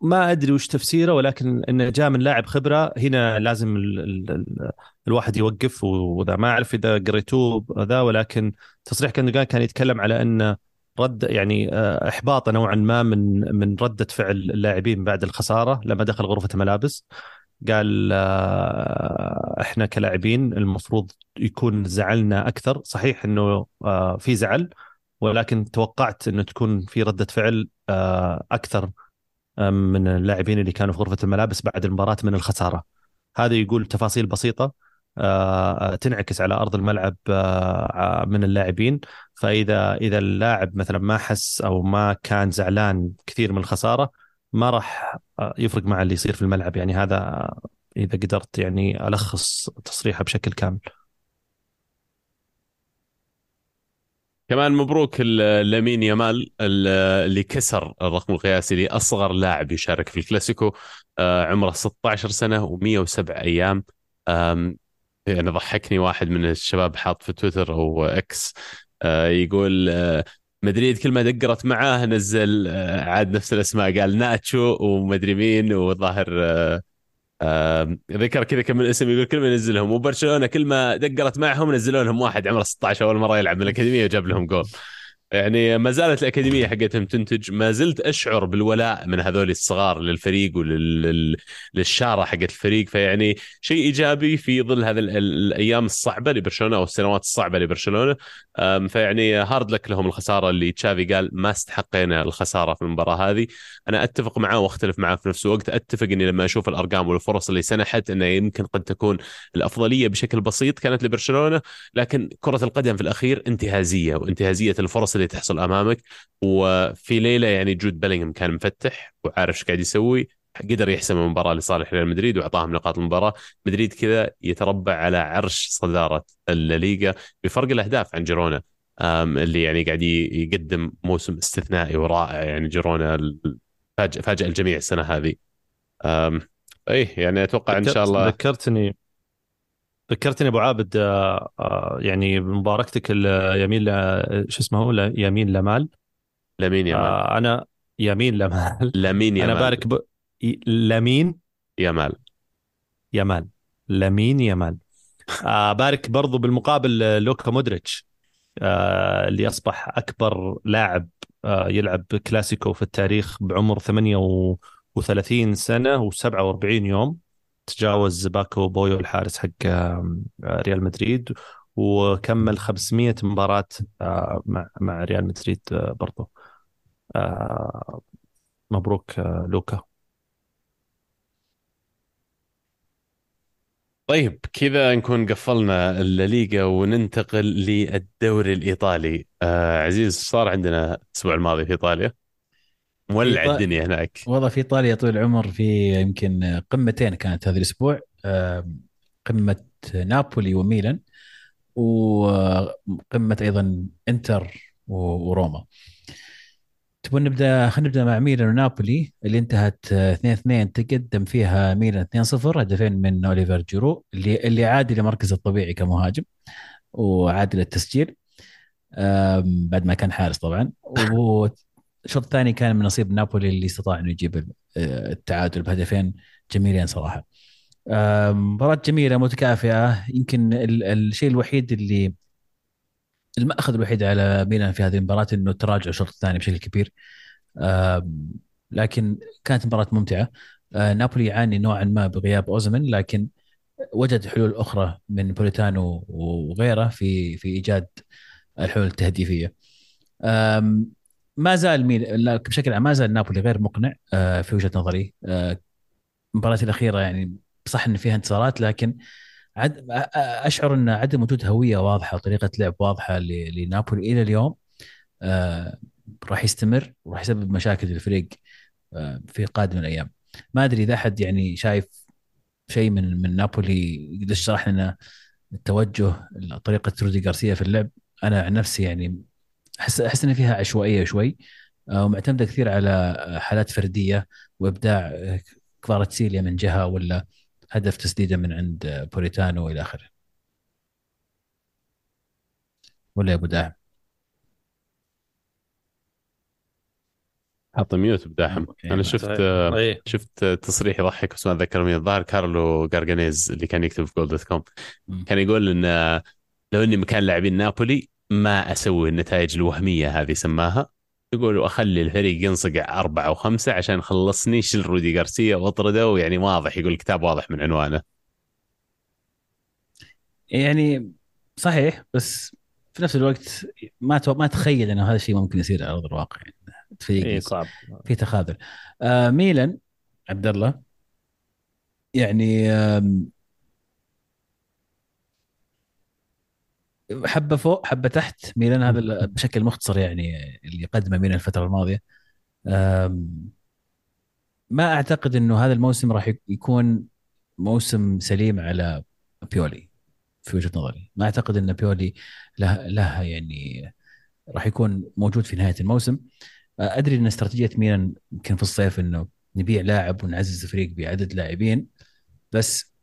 ما أدري وش تفسيره ولكن إنه جاء من لاعب خبرة. هنا لازم ال ال ال الواحد يوقف وذا ما أعرف إذا قريتوه ذا ولكن تصريح جندوجان كان يتكلم على إنه رد يعني آه، احباط نوعا ما من من ردة فعل اللاعبين بعد الخسارة لما دخل غرفة الملابس. قال آه، إحنا كلاعبين المفروض يكون زعلنا أكثر. صحيح إنه آه، في زعل ولكن توقعت إنه تكون في ردة فعل أكثر من اللاعبين اللي كانوا في غرفة الملابس بعد المباراة من الخسارة. هذا يقول تفاصيل بسيطة. تنعكس على أرض الملعب آه، من اللاعبين. فإذا إذا اللاعب مثلا ما حس أو ما كان زعلان كثير من الخسارة ما راح آه، يفرق مع اللي يصير في الملعب. يعني هذا إذا قدرت يعني ألخص تصريحه بشكل كامل. كمان مبروك لامين يامال اللي كسر الرقم القياسي لأصغر لاعب يشارك في الكلاسيكو. عمره 16 سنة و107 أيام. يعني ضحكني واحد من الشباب حاط في تويتر أو إكس آه، يقول آه، مدريد كل ما دقرت معاه نزل آه، عاد نفس الأسماء قال ناتشو ومدري مين وظاهر ذكر كذا كم من اسم يقول كل ما ينزلهم. وبرشلونة كل ما دقرت معهم نزلوا لهم واحد عمره 16 أول مرة يلعب من الأكاديمية وجاب لهم جول. يعني ما زالت الأكاديمية حقتهم تنتج ما زلت أشعر بالولاء من هذول الصغار للفريق وللشاره حقت الفريق. فيعني شيء إيجابي في ظل هذه الأيام الصعبة لبرشلونة أو السنوات الصعبة لبرشلونة. فيعني hard luck لهم الخسارة اللي تشافي قال ما استحقينا الخسارة في المباراة هذه. أنا أتفق معاه وأختلف معاه في نفس الوقت. أتفق إني لما أشوف الأرقام والفرص اللي سنحت إنه يمكن قد تكون الأفضلية بشكل بسيط كانت لبرشلونة لكن كرة القدم في الأخير انتهازية وانتهازية الفرص اللي تحصل أمامك. وفي ليلة يعني جود بيلينغهام كان مفتح وعارف إيش قاعد يسوي قدر يحسم المباراه لصالح ريال مدريد وأعطاهم نقاط المباراة. مدريد كذا يتربع على عرش صدارة الليغا بفرق الأهداف عن جيرونا. اللي يعني قاعد يقدم موسم استثنائي ورائع يعني جيرونا فاجأ, فاجأ الجميع السنة هذه. اي يعني أتوقع إن شاء الله ذكرتني ذكرتني أبو عابد آه، آه، يعني بمباركتك يمين شو اسمه هو؟ يمين لمال. لمين يمال آه، أنا يمين لمال. لمين يمال أنا بارك ب... لمين؟ يمال يمال لمين يمال بارك برضو بالمقابل لوكا مودريتش. اللي أصبح أكبر لاعب يلعب كلاسيكو في التاريخ بعمر 38 سنة و47 يوم. تجاوز باكو بويو الحارس حق ريال مدريد وكمل 500 مباراة آه، مع مع ريال مدريد آه، برضو. آه، مبروك لوكا. طيب كذا نكون قفلنا الليغا وننتقل للدوري الإيطالي. آه عزيز صار عندنا الأسبوع الماضي في إيطاليا؟ مولع إيطال... الدنيا هناك. والله في ايطاليا طول العمر في يمكن قمتين كانت هذا الأسبوع. قمة نابولي وميلان وقمة أيضا إنتر وروما. تبون نبدأ؟ خلينا نبدأ مع ميلان ونابولي اللي انتهت 2 2 تقدم فيها ميلان 2 0 هدفين من أوليفر جيرو اللي اللي عاد لمركزه الطبيعي كمهاجم وعاد للتسجيل بعد ما كان حارس طبعا. <laughs> الشوط الثاني كان من نصيب نابولي اللي استطاع إنه يجيب التعادل بهدفين جميلين صراحة. مباراة جميلة متكافئة. يمكن الشيء الوحيد اللي المأخذ الوحيد على ميلان في هذه المباراة إنه تراجع الشوط الثاني بشكل كبير. لكن كانت مباراة ممتعة. آه، نابولي يعاني نوعا ما بغياب اوزمن لكن وجد حلول أخرى من بوليتانو وغيره في في إيجاد الحلول التهديفية. ما زال ميل بشكل عام ما زال نابولي غير مقنع آه، في وجهة نظري. آه، المباراه الأخيرة يعني صح إن فيها انتصارات لكن عد أشعر إن عدم وجود هوية واضحة وطريقة لعب واضحة لنابولي إلى اليوم آه راح يستمر وراح يسبب مشاكل للفريق آه في قادم الأيام. ما أدري إذا أحد يعني شايف شيء من من نابولي يقدر يشرح لنا التوجه طريقة رودي غارسيا في اللعب. أنا عن نفسي يعني أحس أحس إن فيها عشوائية شوي. آه، ومعتمدة كثير على حالات فردية وإبداع آه، كفاراتسيليا من جهة ولا هدف تسديده من عند بوريتانو وإلى آخره. ولا يا أبو داعم؟ حط mute بداحم أنا شفت أيه. شفت تصريح يضحك بس ما اتذكر مين الظاهر كارلو جارجانيز اللي كان يكتب في Goal dot com كان يقول إن لو إني مكان لاعبين نابولي ما أسوي النتائج الوهمية هذه سماها؟ يقول أخلي الفريق ينصقع أربعة أو خمسه عشان خلصني شيل رودي غارسيا واطرده ويعني واضح يقول الكتاب واضح من عنوانه. يعني صحيح بس في نفس الوقت ما ما تخيل إنه هذا الشيء ممكن يصير على أرض الواقع. يعني إيه صعب. في تخاذل. آه ميلان عبد الله يعني حبة فوق حبة تحت. ميلان هذا بشكل مختصر يعني اللي قدمه ميلان الفترة الماضية. ما أعتقد إنه هذا الموسم راح يكون موسم سليم على بيولي في وجهة نظري. ما أعتقد إن بيولي له له يعني راح يكون موجود في نهاية الموسم. أدري إن استراتيجية ميلان يمكن في الصيف إنه نبيع لاعب ونعزز الفريق بعدد لاعبين بس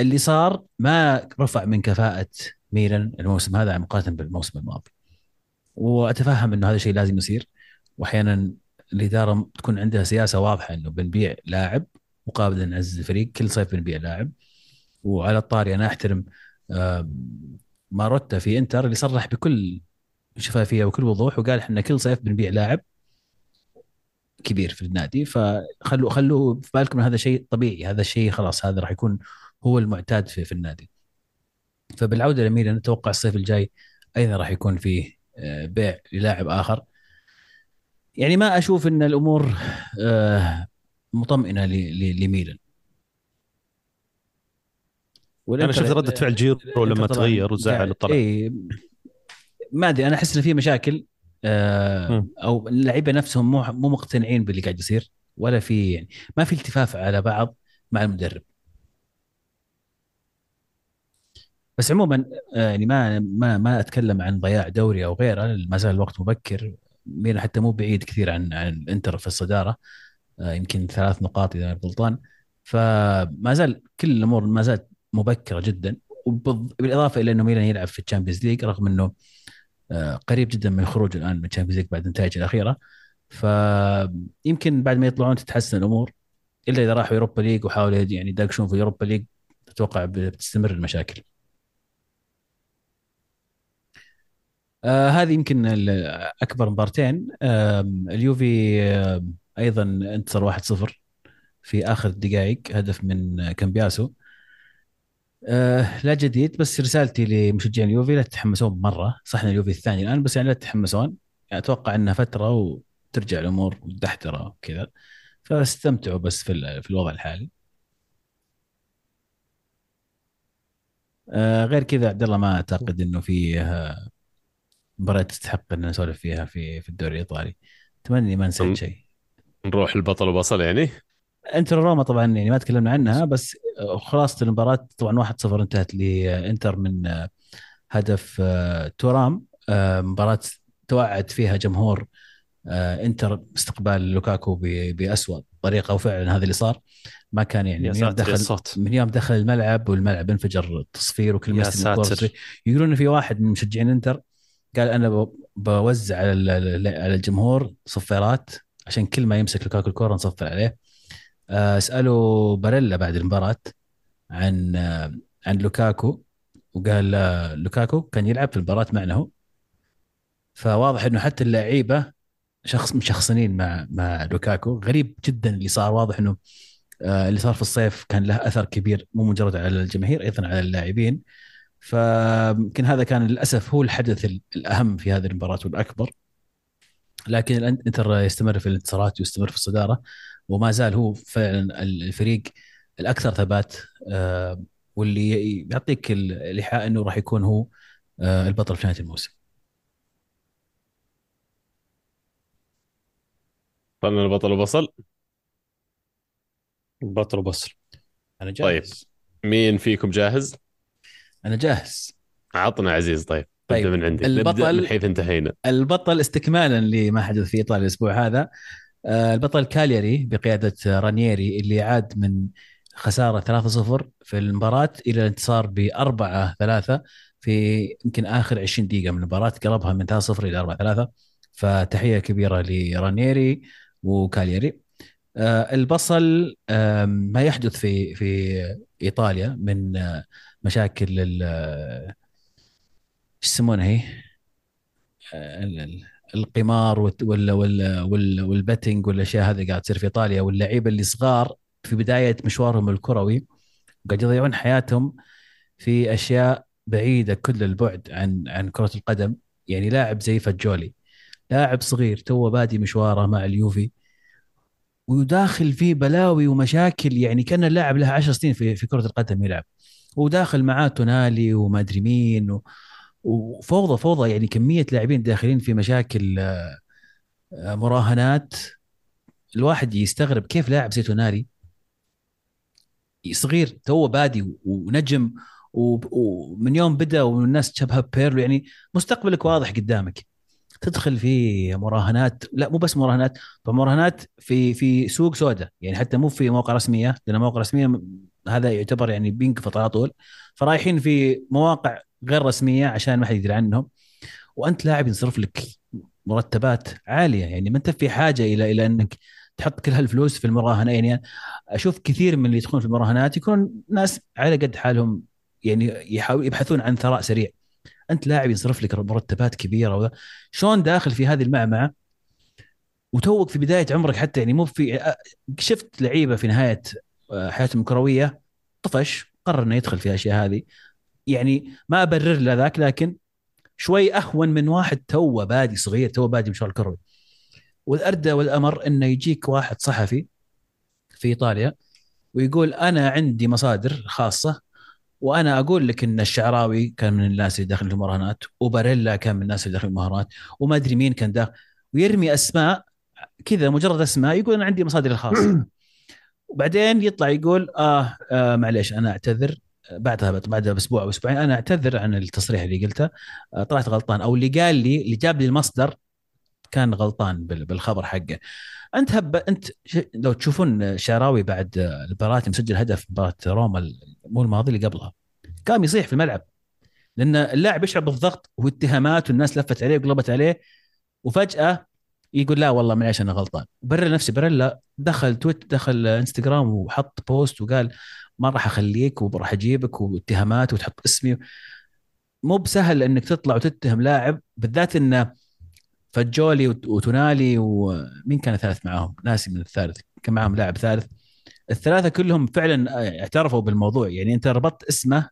اللي صار ما رفع من كفاءة ميلان الموسم هذا مقارنة بالموسم الماضي. وأتفهم إنه هذا الشيء لازم يصير. واحيانا الإدارة تكون عندها سياسة واضحة إنه بنبيع لاعب مقابل نعزز الفريق كل صيف بنبيع لاعب. وعلى الطاري أنا أحترم ماروتا في إنتر اللي صرح بكل شفافية وكل وضوح وقال إحنا كل صيف بنبيع لاعب كبير في النادي. فخلوا خلوا في بالكم هذا شيء طبيعي هذا الشيء خلاص هذا راح يكون هو المعتاد في, في النادي. فبالعودة لميلان نتوقع الصيف الجاي أيضا راح يكون فيه آه، بيع للاعب آخر. يعني ما أشوف إن الأمور آه، مطمئنة لميلان. أنا شفت رده فعل جيرو لما تغير وزعل وطلع. إيه ما أدري أنا أحس إن في مشاكل آه أو اللعيبة نفسهم مو مو مقتنعين باللي قاعد يصير ولا في يعني ما في التفاف على بعض مع المدرب. بس عموما آه، يعني ما ما ما أتكلم عن ضياع دوري أو غيره ما زال الوقت مبكر ميلان حتى مو بعيد كثير عن عن الانتر في الصدارة آه، يمكن ثلاث نقاط إذا غلطان فما زال كل الأمور ما زالت مبكرة جدا وبالاضافه إلى إنه ميلان يلعب في ال Champions League رغم إنه آه، قريب جدا من الخروج الآن من ال Champions League بعد النتائج الأخيرة فيمكن بعد ما يطلعون تتحسن الأمور إلا إذا راحوا Europa League وحاولوا يعني يداقشون في Europa League أتوقع بتستمر المشاكل. آه هذه يمكن أكبر مبارتين. اليوفي أيضا انتصر 1-0 في آخر الدقائق هدف من كامبياسو. آه لا جديد بس رسالتي لمشجعين اليوفي لا تتحمسون مرة. صح إن اليوفي الثاني الآن بس يعني لا تتحمسون. يعني أتوقع إنها فترة وترجع الأمور مدحدره وكذا. فاستمتعوا بس في في الوضع الحالي. آه غير كذا عبد الله ما أعتقد إنه فيه مباراة تستحق إن نسولف فيها في في الدوري الإيطالي. أتمنى ما نسيت شيء. نروح البطل وبصل يعني؟ انتر روما طبعا يعني ما تكلمنا عنها بس خلاصة المباراة طبعا 1-0 انتهت لإنتر من هدف آه، تورام. آه، مباراة توعد فيها جمهور آه، إنتر استقبال لوكاكو باسوء طريقة وفعلا هذا اللي صار. ما كان يعني من يوم دخل من يوم دخل الملعب والملعب انفجر تصفير وكل يقولون في واحد من مشجعين إنتر قال أنا بوزع على ال- على الجمهور صفيرات عشان كل ما يمسك لوكاكو الكوره نصفر عليه. آه، اسالوا باريلا بعد المباراة عن آه، عن لوكاكو وقال آه، لوكاكو كان يلعب في المباراة معنا هو. فواضح إنه حتى اللعيبة شخص مشخصنين مع مع لوكاكو. غريب جدا اللي صار. واضح إنه اللي صار في الصيف كان له أثر كبير مو مجرد على الجماهير أيضا على اللاعبين. فيمكن هذا كان للأسف هو الحدث ال- الأهم في هذه المباراة والأكبر. لكن الانتر يستمر في الانتصارات ويستمر في الصدارة وما زال هو فعلا الفريق الأكثر ثبات آه، واللي يعطيك الإيحاء إنه راح يكون هو آه، البطل في نهاية الموسم. طلعنا البطل وبصل؟ بطل وبصل. أنا جاهز. مين فيكم جاهز؟ أنا جاهز. عطنا عزيز طيب طيب، من عندك البطل- من حيث انتهينا. البطل استكمالا لما حدث في ايطاليا الأسبوع هذا. آه، البطل كالياري بقيادة رانييري اللي عاد من خسارة 3-0 في المباراة إلى الانتصار ب 4-3 في يمكن آخر 20 دقيقة من المباراة قلبها من 3-0 إلى 4-3 فتحية كبيرة لرانييري وكالياري آه، البصل ما يحدث في في إيطاليا من آه، مشاكل ال- إيش يسمونها هي؟ ال- ال- القمار وال وال والبتنج والأشياء هذه قاعد تصير في إيطاليا واللعيبة اللي صغار في بداية مشوارهم الكروي قاعد يضيعون حياتهم في أشياء بعيدة كل البعد عن عن كرة القدم يعني لاعب زي فاجولي لاعب صغير تو بادي مشواره مع اليوفي وداخل فيه بلاوي ومشاكل يعني كان اللاعب له 10 سنين في في كرة القدم يلعب وداخل معاه تونالي وما أدري مين و... وفوضى فوضى يعني كمية لاعبين داخلين في مشاكل آه، آه، مراهنات. الواحد يستغرب كيف لاعب زي تونالي صغير تو بادي ونجم ومن يوم بدأ والناس تشبه بيرلو. يعني مستقبلك واضح قدامك. تدخل في مراهنات لا مو بس مراهنات مراهنات في في سوق سوداء. يعني حتى مو في مواقع رسمية لأن مواقع رسمية هذا يعتبر يعني بينقفط على طول. فرايحين في مواقع غير رسمية عشان ما حد يدري عنهم. وأنت لاعب ينصرف لك مرتبات عالية. يعني ما أنت في حاجة إلى إلى أنك تحط كل هالفلوس في المراهنة. يعني أشوف كثير من اللي يدخلون في المراهنات يكونون ناس على قد حالهم يعني يحاول يبحثون عن ثراء سريع. أنت لاعب يصرف لك مرتبات كبيرة. شلون داخل في هذه المعمعة؟ وتوك في بداية عمرك حتى يعني مو في شفت لعيبة في نهاية حياتهم الكرويه طفش قرر إنه يدخل في الأشياء هذه. يعني ما أبرر له ذاك لكن شوي أهون من واحد توه بادي صغير توه بادي مشوار الكروي والاردى والأمر إنه يجيك واحد صحفي في إيطاليا ويقول أنا عندي مصادر خاصة وأنا أقول لك إن الشعراوي كان من الناس اللي داخل في المراهنات وباريلا كان من الناس اللي داخل في المراهنات وما أدري مين كان داخل. ويرمي أسماء كذا مجرد أسماء يقول أنا عندي مصادر الخاصة. <clears throat> وبعدين يطلع يقول آه, آه معليش أنا أعتذر. بعدها بعدها بأسبوع أو أسبوعين أنا أعتذر عن التصريح اللي قلته. آه طلعت غلطان. أو اللي قال لي اللي جاب لي المصدر كان غلطان بال- بالخبر حقه. أنت هب أنت لو تشوفون شعراوي بعد آه، المباراه مسجل هدف مباراة روما مو الماضي اللي قبلها قام يصيح في الملعب. لأن اللاعب يشعر بالضغط واتهامات والناس لفت عليه وقلبت عليه. وفجأة يقول لا والله معليش أنا غلطان. برر نفسي برر لا دخل تويتر دخل إنستغرام وحط post وقال ما راح أخليك وراح أجيبك واتهامات وتحط اسمي. مو بسهل إنك تطلع وتتهم لاعب بالذات انه فجولي وت- وتونالي ومين كان ثالث معاهم؟ ناسي من الثالث كان معاهم لاعب ثالث. الثلاثة كلهم فعلا اعترفوا بالموضوع. يعني أنت ربطت اسمه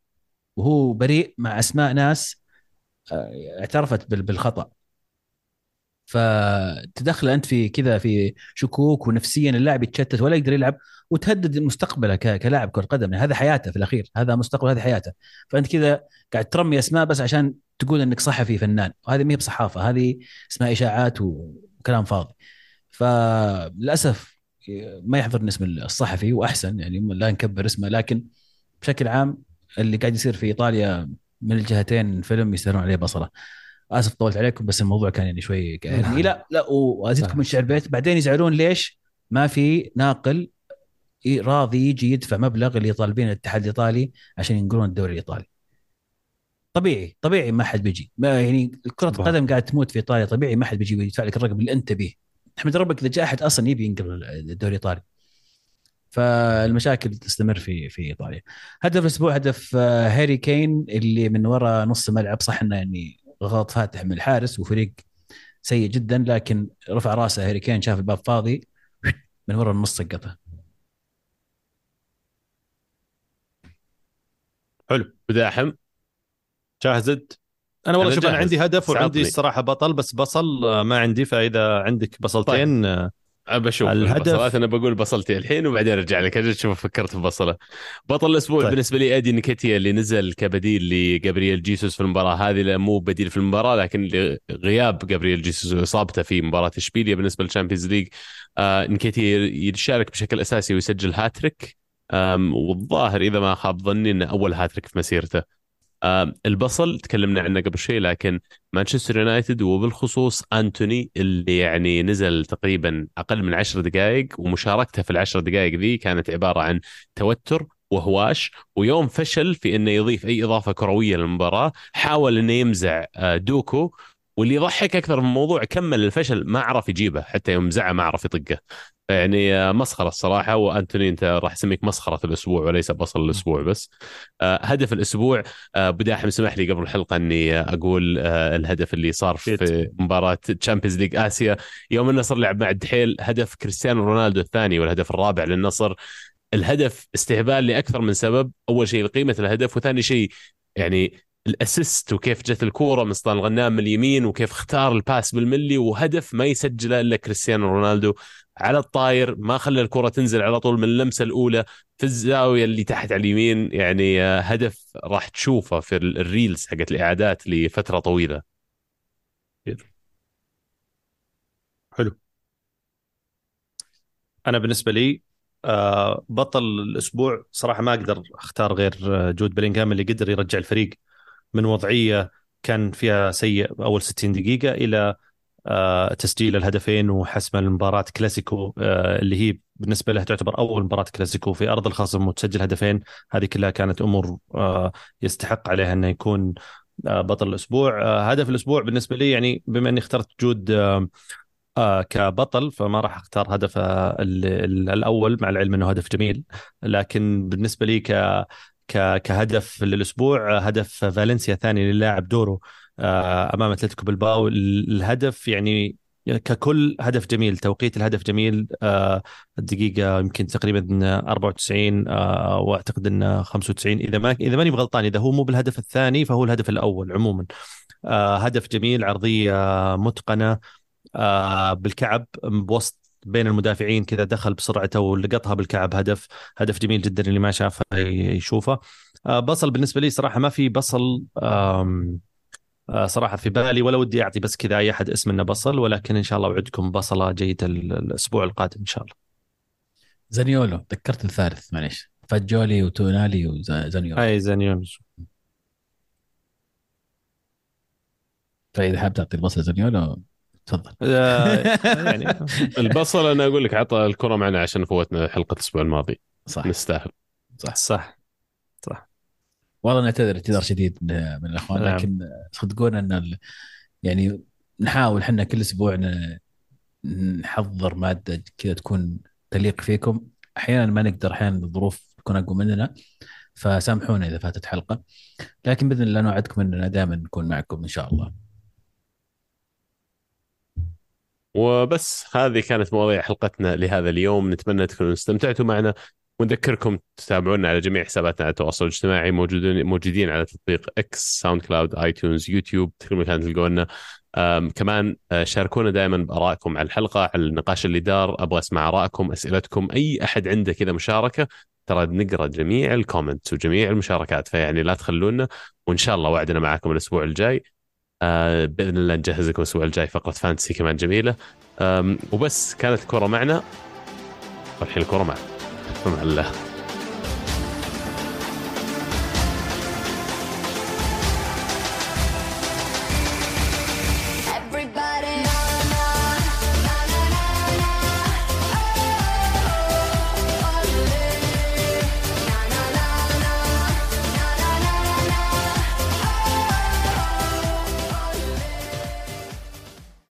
وهو بريء مع أسماء ناس آه، اعترفت بال- بالخطأ. فتدخل أنت في كذا في شكوك ونفسيا اللاعب يتشتت ولا يقدر يلعب وتهدد مستقبله كلاعب كرة قدم. يعني هذا حياته في الأخير. هذا مستقبل هذه حياته. فأنت كذا قاعد ترمي أسماء بس عشان تقول إنك صحفي فنان. وهذه ما هي بصحافة. هذه اسمها إشاعات وكلام فاضي. فللأسف ما يحضرني اسم الصحفي وأحسن يعني لا نكبر اسمه لكن بشكل عام اللي قاعد يصير في إيطاليا من الجهتين فيلم يستاهلون عليه بصله اسف طولت عليكم بس الموضوع كان يعني شوي قاهرني لا لا وأزيدكم من شعر بيت. بعدين يزعلون ليش ما في ناقل راضي يجي يدفع مبلغ اللي طالبين الاتحاد الإيطالي عشان ينقلون الدوري الإيطالي. طبيعي طبيعي ما حد بيجي. ما يعني طبعا. القدم قاعد تموت في إيطاليا طبيعي ما حد بيجي ويدفع لك الرقم اللي أنت به. أحمد ربك إذا جاء أحد أصلا يبي ينقل الدوري الإيطالي. فالمشاكل تستمر في في إيطاليا. هدف الأسبوع هدف آه، هاري كين اللي من وراء نص الملعب صح إنه يعني غلط فاتح من الحارس وفريق سيء جدا لكن رفع راسه هاري كين شاف الباب فاضي من وراء النص سقطه. حلو. بداحم جاهزت أنا والله شوف أنا. عندي هدف وعندي. الصراحة بطل بس بصل آه، ما عندي فإذا عندك بصلتين آه، أبى أشوف الهدف- البصلات. أنا بقول بصلتي الحين وبعدين أرجع لك. أجل تشوف فكرت في بصله بطل الأسبوع طيب. بالنسبة لي أدي نكيتيا اللي نزل كبديل لجابرييل جيسوس في المباراة هذه. لا مو بديل في المباراة لكن غياب جابرييل جيسوس وإصابته في مباراة إشبيليا بالنسبة لل Champions League. آه نكيتيا يشارك بشكل أساسي ويسجل هاتريك. والظاهر إذا ما خاب ظني انه أول هاتريك في مسيرته. البصل تكلمنا عنه قبل شوي لكن مانشستر يونايتد وبالخصوص أنتوني اللي يعني نزل تقريبا أقل من عشر دقائق ومشاركته في العشر دقائق ذي كانت عبارة عن توتر وهواش ويوم فشل في إنه يضيف أي إضافة كروية للمباراة حاول إنه يمزع آه، دوكو واللي يضحك أكثر من الموضوع كمل الفشل ما عرف يجيبه حتى يوم زعه ما عرف يطقه. يعني آه، مسخرة الصراحة وأنتوني أنت راح أسميك مسخرة الأسبوع وليس بصل الأسبوع بس. آه، هدف الأسبوع آه، ابو داحم سمح لي قبل الحلقة إني آه، أقول آه، الهدف اللي صار في مباراة Champions League آسيا. يوم النصر لعب مع الدحيل هدف كريستيانو رونالدو الثاني والهدف الرابع للنصر. الهدف استهبال لأكثر من سبب. أول شيء قيمة الهدف وثاني شيء يعني ال assist وكيف جت الكورة من سلطان الغنام من اليمين وكيف اختار ال pass بالملي وهدف ما يسجله إلا كريستيانو رونالدو على الطاير ما خلى الكره تنزل على طول من اللمسة الأولى في الزاوية اللي تحت على اليمين. يعني آه، هدف راح تشوفه في ال- ال reels حقت الإعادات لفترة طويلة. حلو. أنا بالنسبة لي آه، بطل الأسبوع صراحة ما أقدر أختار غير آه، جود بلينغهام اللي قدر يرجع الفريق. من وضعية كان فيها سيء أول 60 دقيقة إلى آه، تسجيل الهدفين وحسم المباراة كلاسيكو آه، اللي هي بالنسبة له تعتبر أول مباراة كلاسيكو في أرض الخصم وتسجل هدفين. هذه كلها كانت أمور آه، يستحق عليها انه يكون بطل الأسبوع. آه، هدف الأسبوع بالنسبة لي يعني بما أني اخترت جود كبطل فما راح أختار هدف ال- ال- الأول مع العلم أنه هدف جميل. لكن بالنسبة لي ك كهدف للأسبوع هدف فالنسيا ثاني للاعب دورو آه، أمام أتلتيكو بالباو ال- الهدف يعني ككل هدف جميل توقيت الهدف جميل آه، الدقيقة يمكن تقريبا 94 آه، وأعتقد إنه 95 إذا ما إذا ماني بغلطان إذا هو مو بالهدف الثاني فهو الهدف الأول عموما. هدف جميل عرضية متقنة بالكعب بوسط بين المدافعين كذا دخل بسرعته ولقطها بالكعب. هدف هدف جميل جدا اللي ما شافه يشوفه. آه، بصل بالنسبة لي صراحة ما في بصل آه، صراحة في بالي ولا ودي أعطي بس كذا أي أحد اسم إنه بصل ولكن إن شاء الله أوعدكم بصلة جيدة ال- الأسبوع القادم إن شاء الله. زانيولو ذكرت الثالث معليش. فجولي وتونالي وزانيولو. أي زانيونز فاذا حاب تعطي البصل زانيولو. تفضل. آه، <laughs> يعني البصل أنا أقول لك عطى الكرة معنا عشان فوتنا حلقة الأسبوع الماضي. صح. نستاهل. صح. صح. والله نعتذر اعتذار شديد من من الأخوان نعم. لكن صدقونا إن ال- يعني نحاول إحنا كل أسبوع ن- نحضر مادة كذا تكون تليق فيكم. أحيانا ما نقدر أحيانا الظروف تكون أقوى مننا فسامحونا إذا فاتت حلقة. لكن بإذن الله نوعدكم إننا دائما نكون معكم إن شاء الله. وبس هذه كانت مواضيع حلقتنا لهذا اليوم. نتمنى تكونوا استمتعتوا معنا. ونذكركم تتابعونا على جميع حساباتنا على التواصل الاجتماعي موجودين موجودين على تطبيق إكس ساوند كلاود iTunes يوتيوب كل مكان تلقونا كمان آه، شاركونا دائما بآرائكم على الحلقة على النقاش اللي دار. أبغى أسمع آرائكم أسئلتكم أي أحد عنده كذا مشاركة ترى نقرأ جميع ال comments وجميع المشاركات فيعني لا تخلونا. وإن شاء الله وعدنا معاكم الأسبوع الجاي. آه بإذن الله نجهز لكم الأسبوع الجاي فقرة فانتسي كمان جميلة. وبس كانت الكره معنا. والحين الكره معنا. مع الله.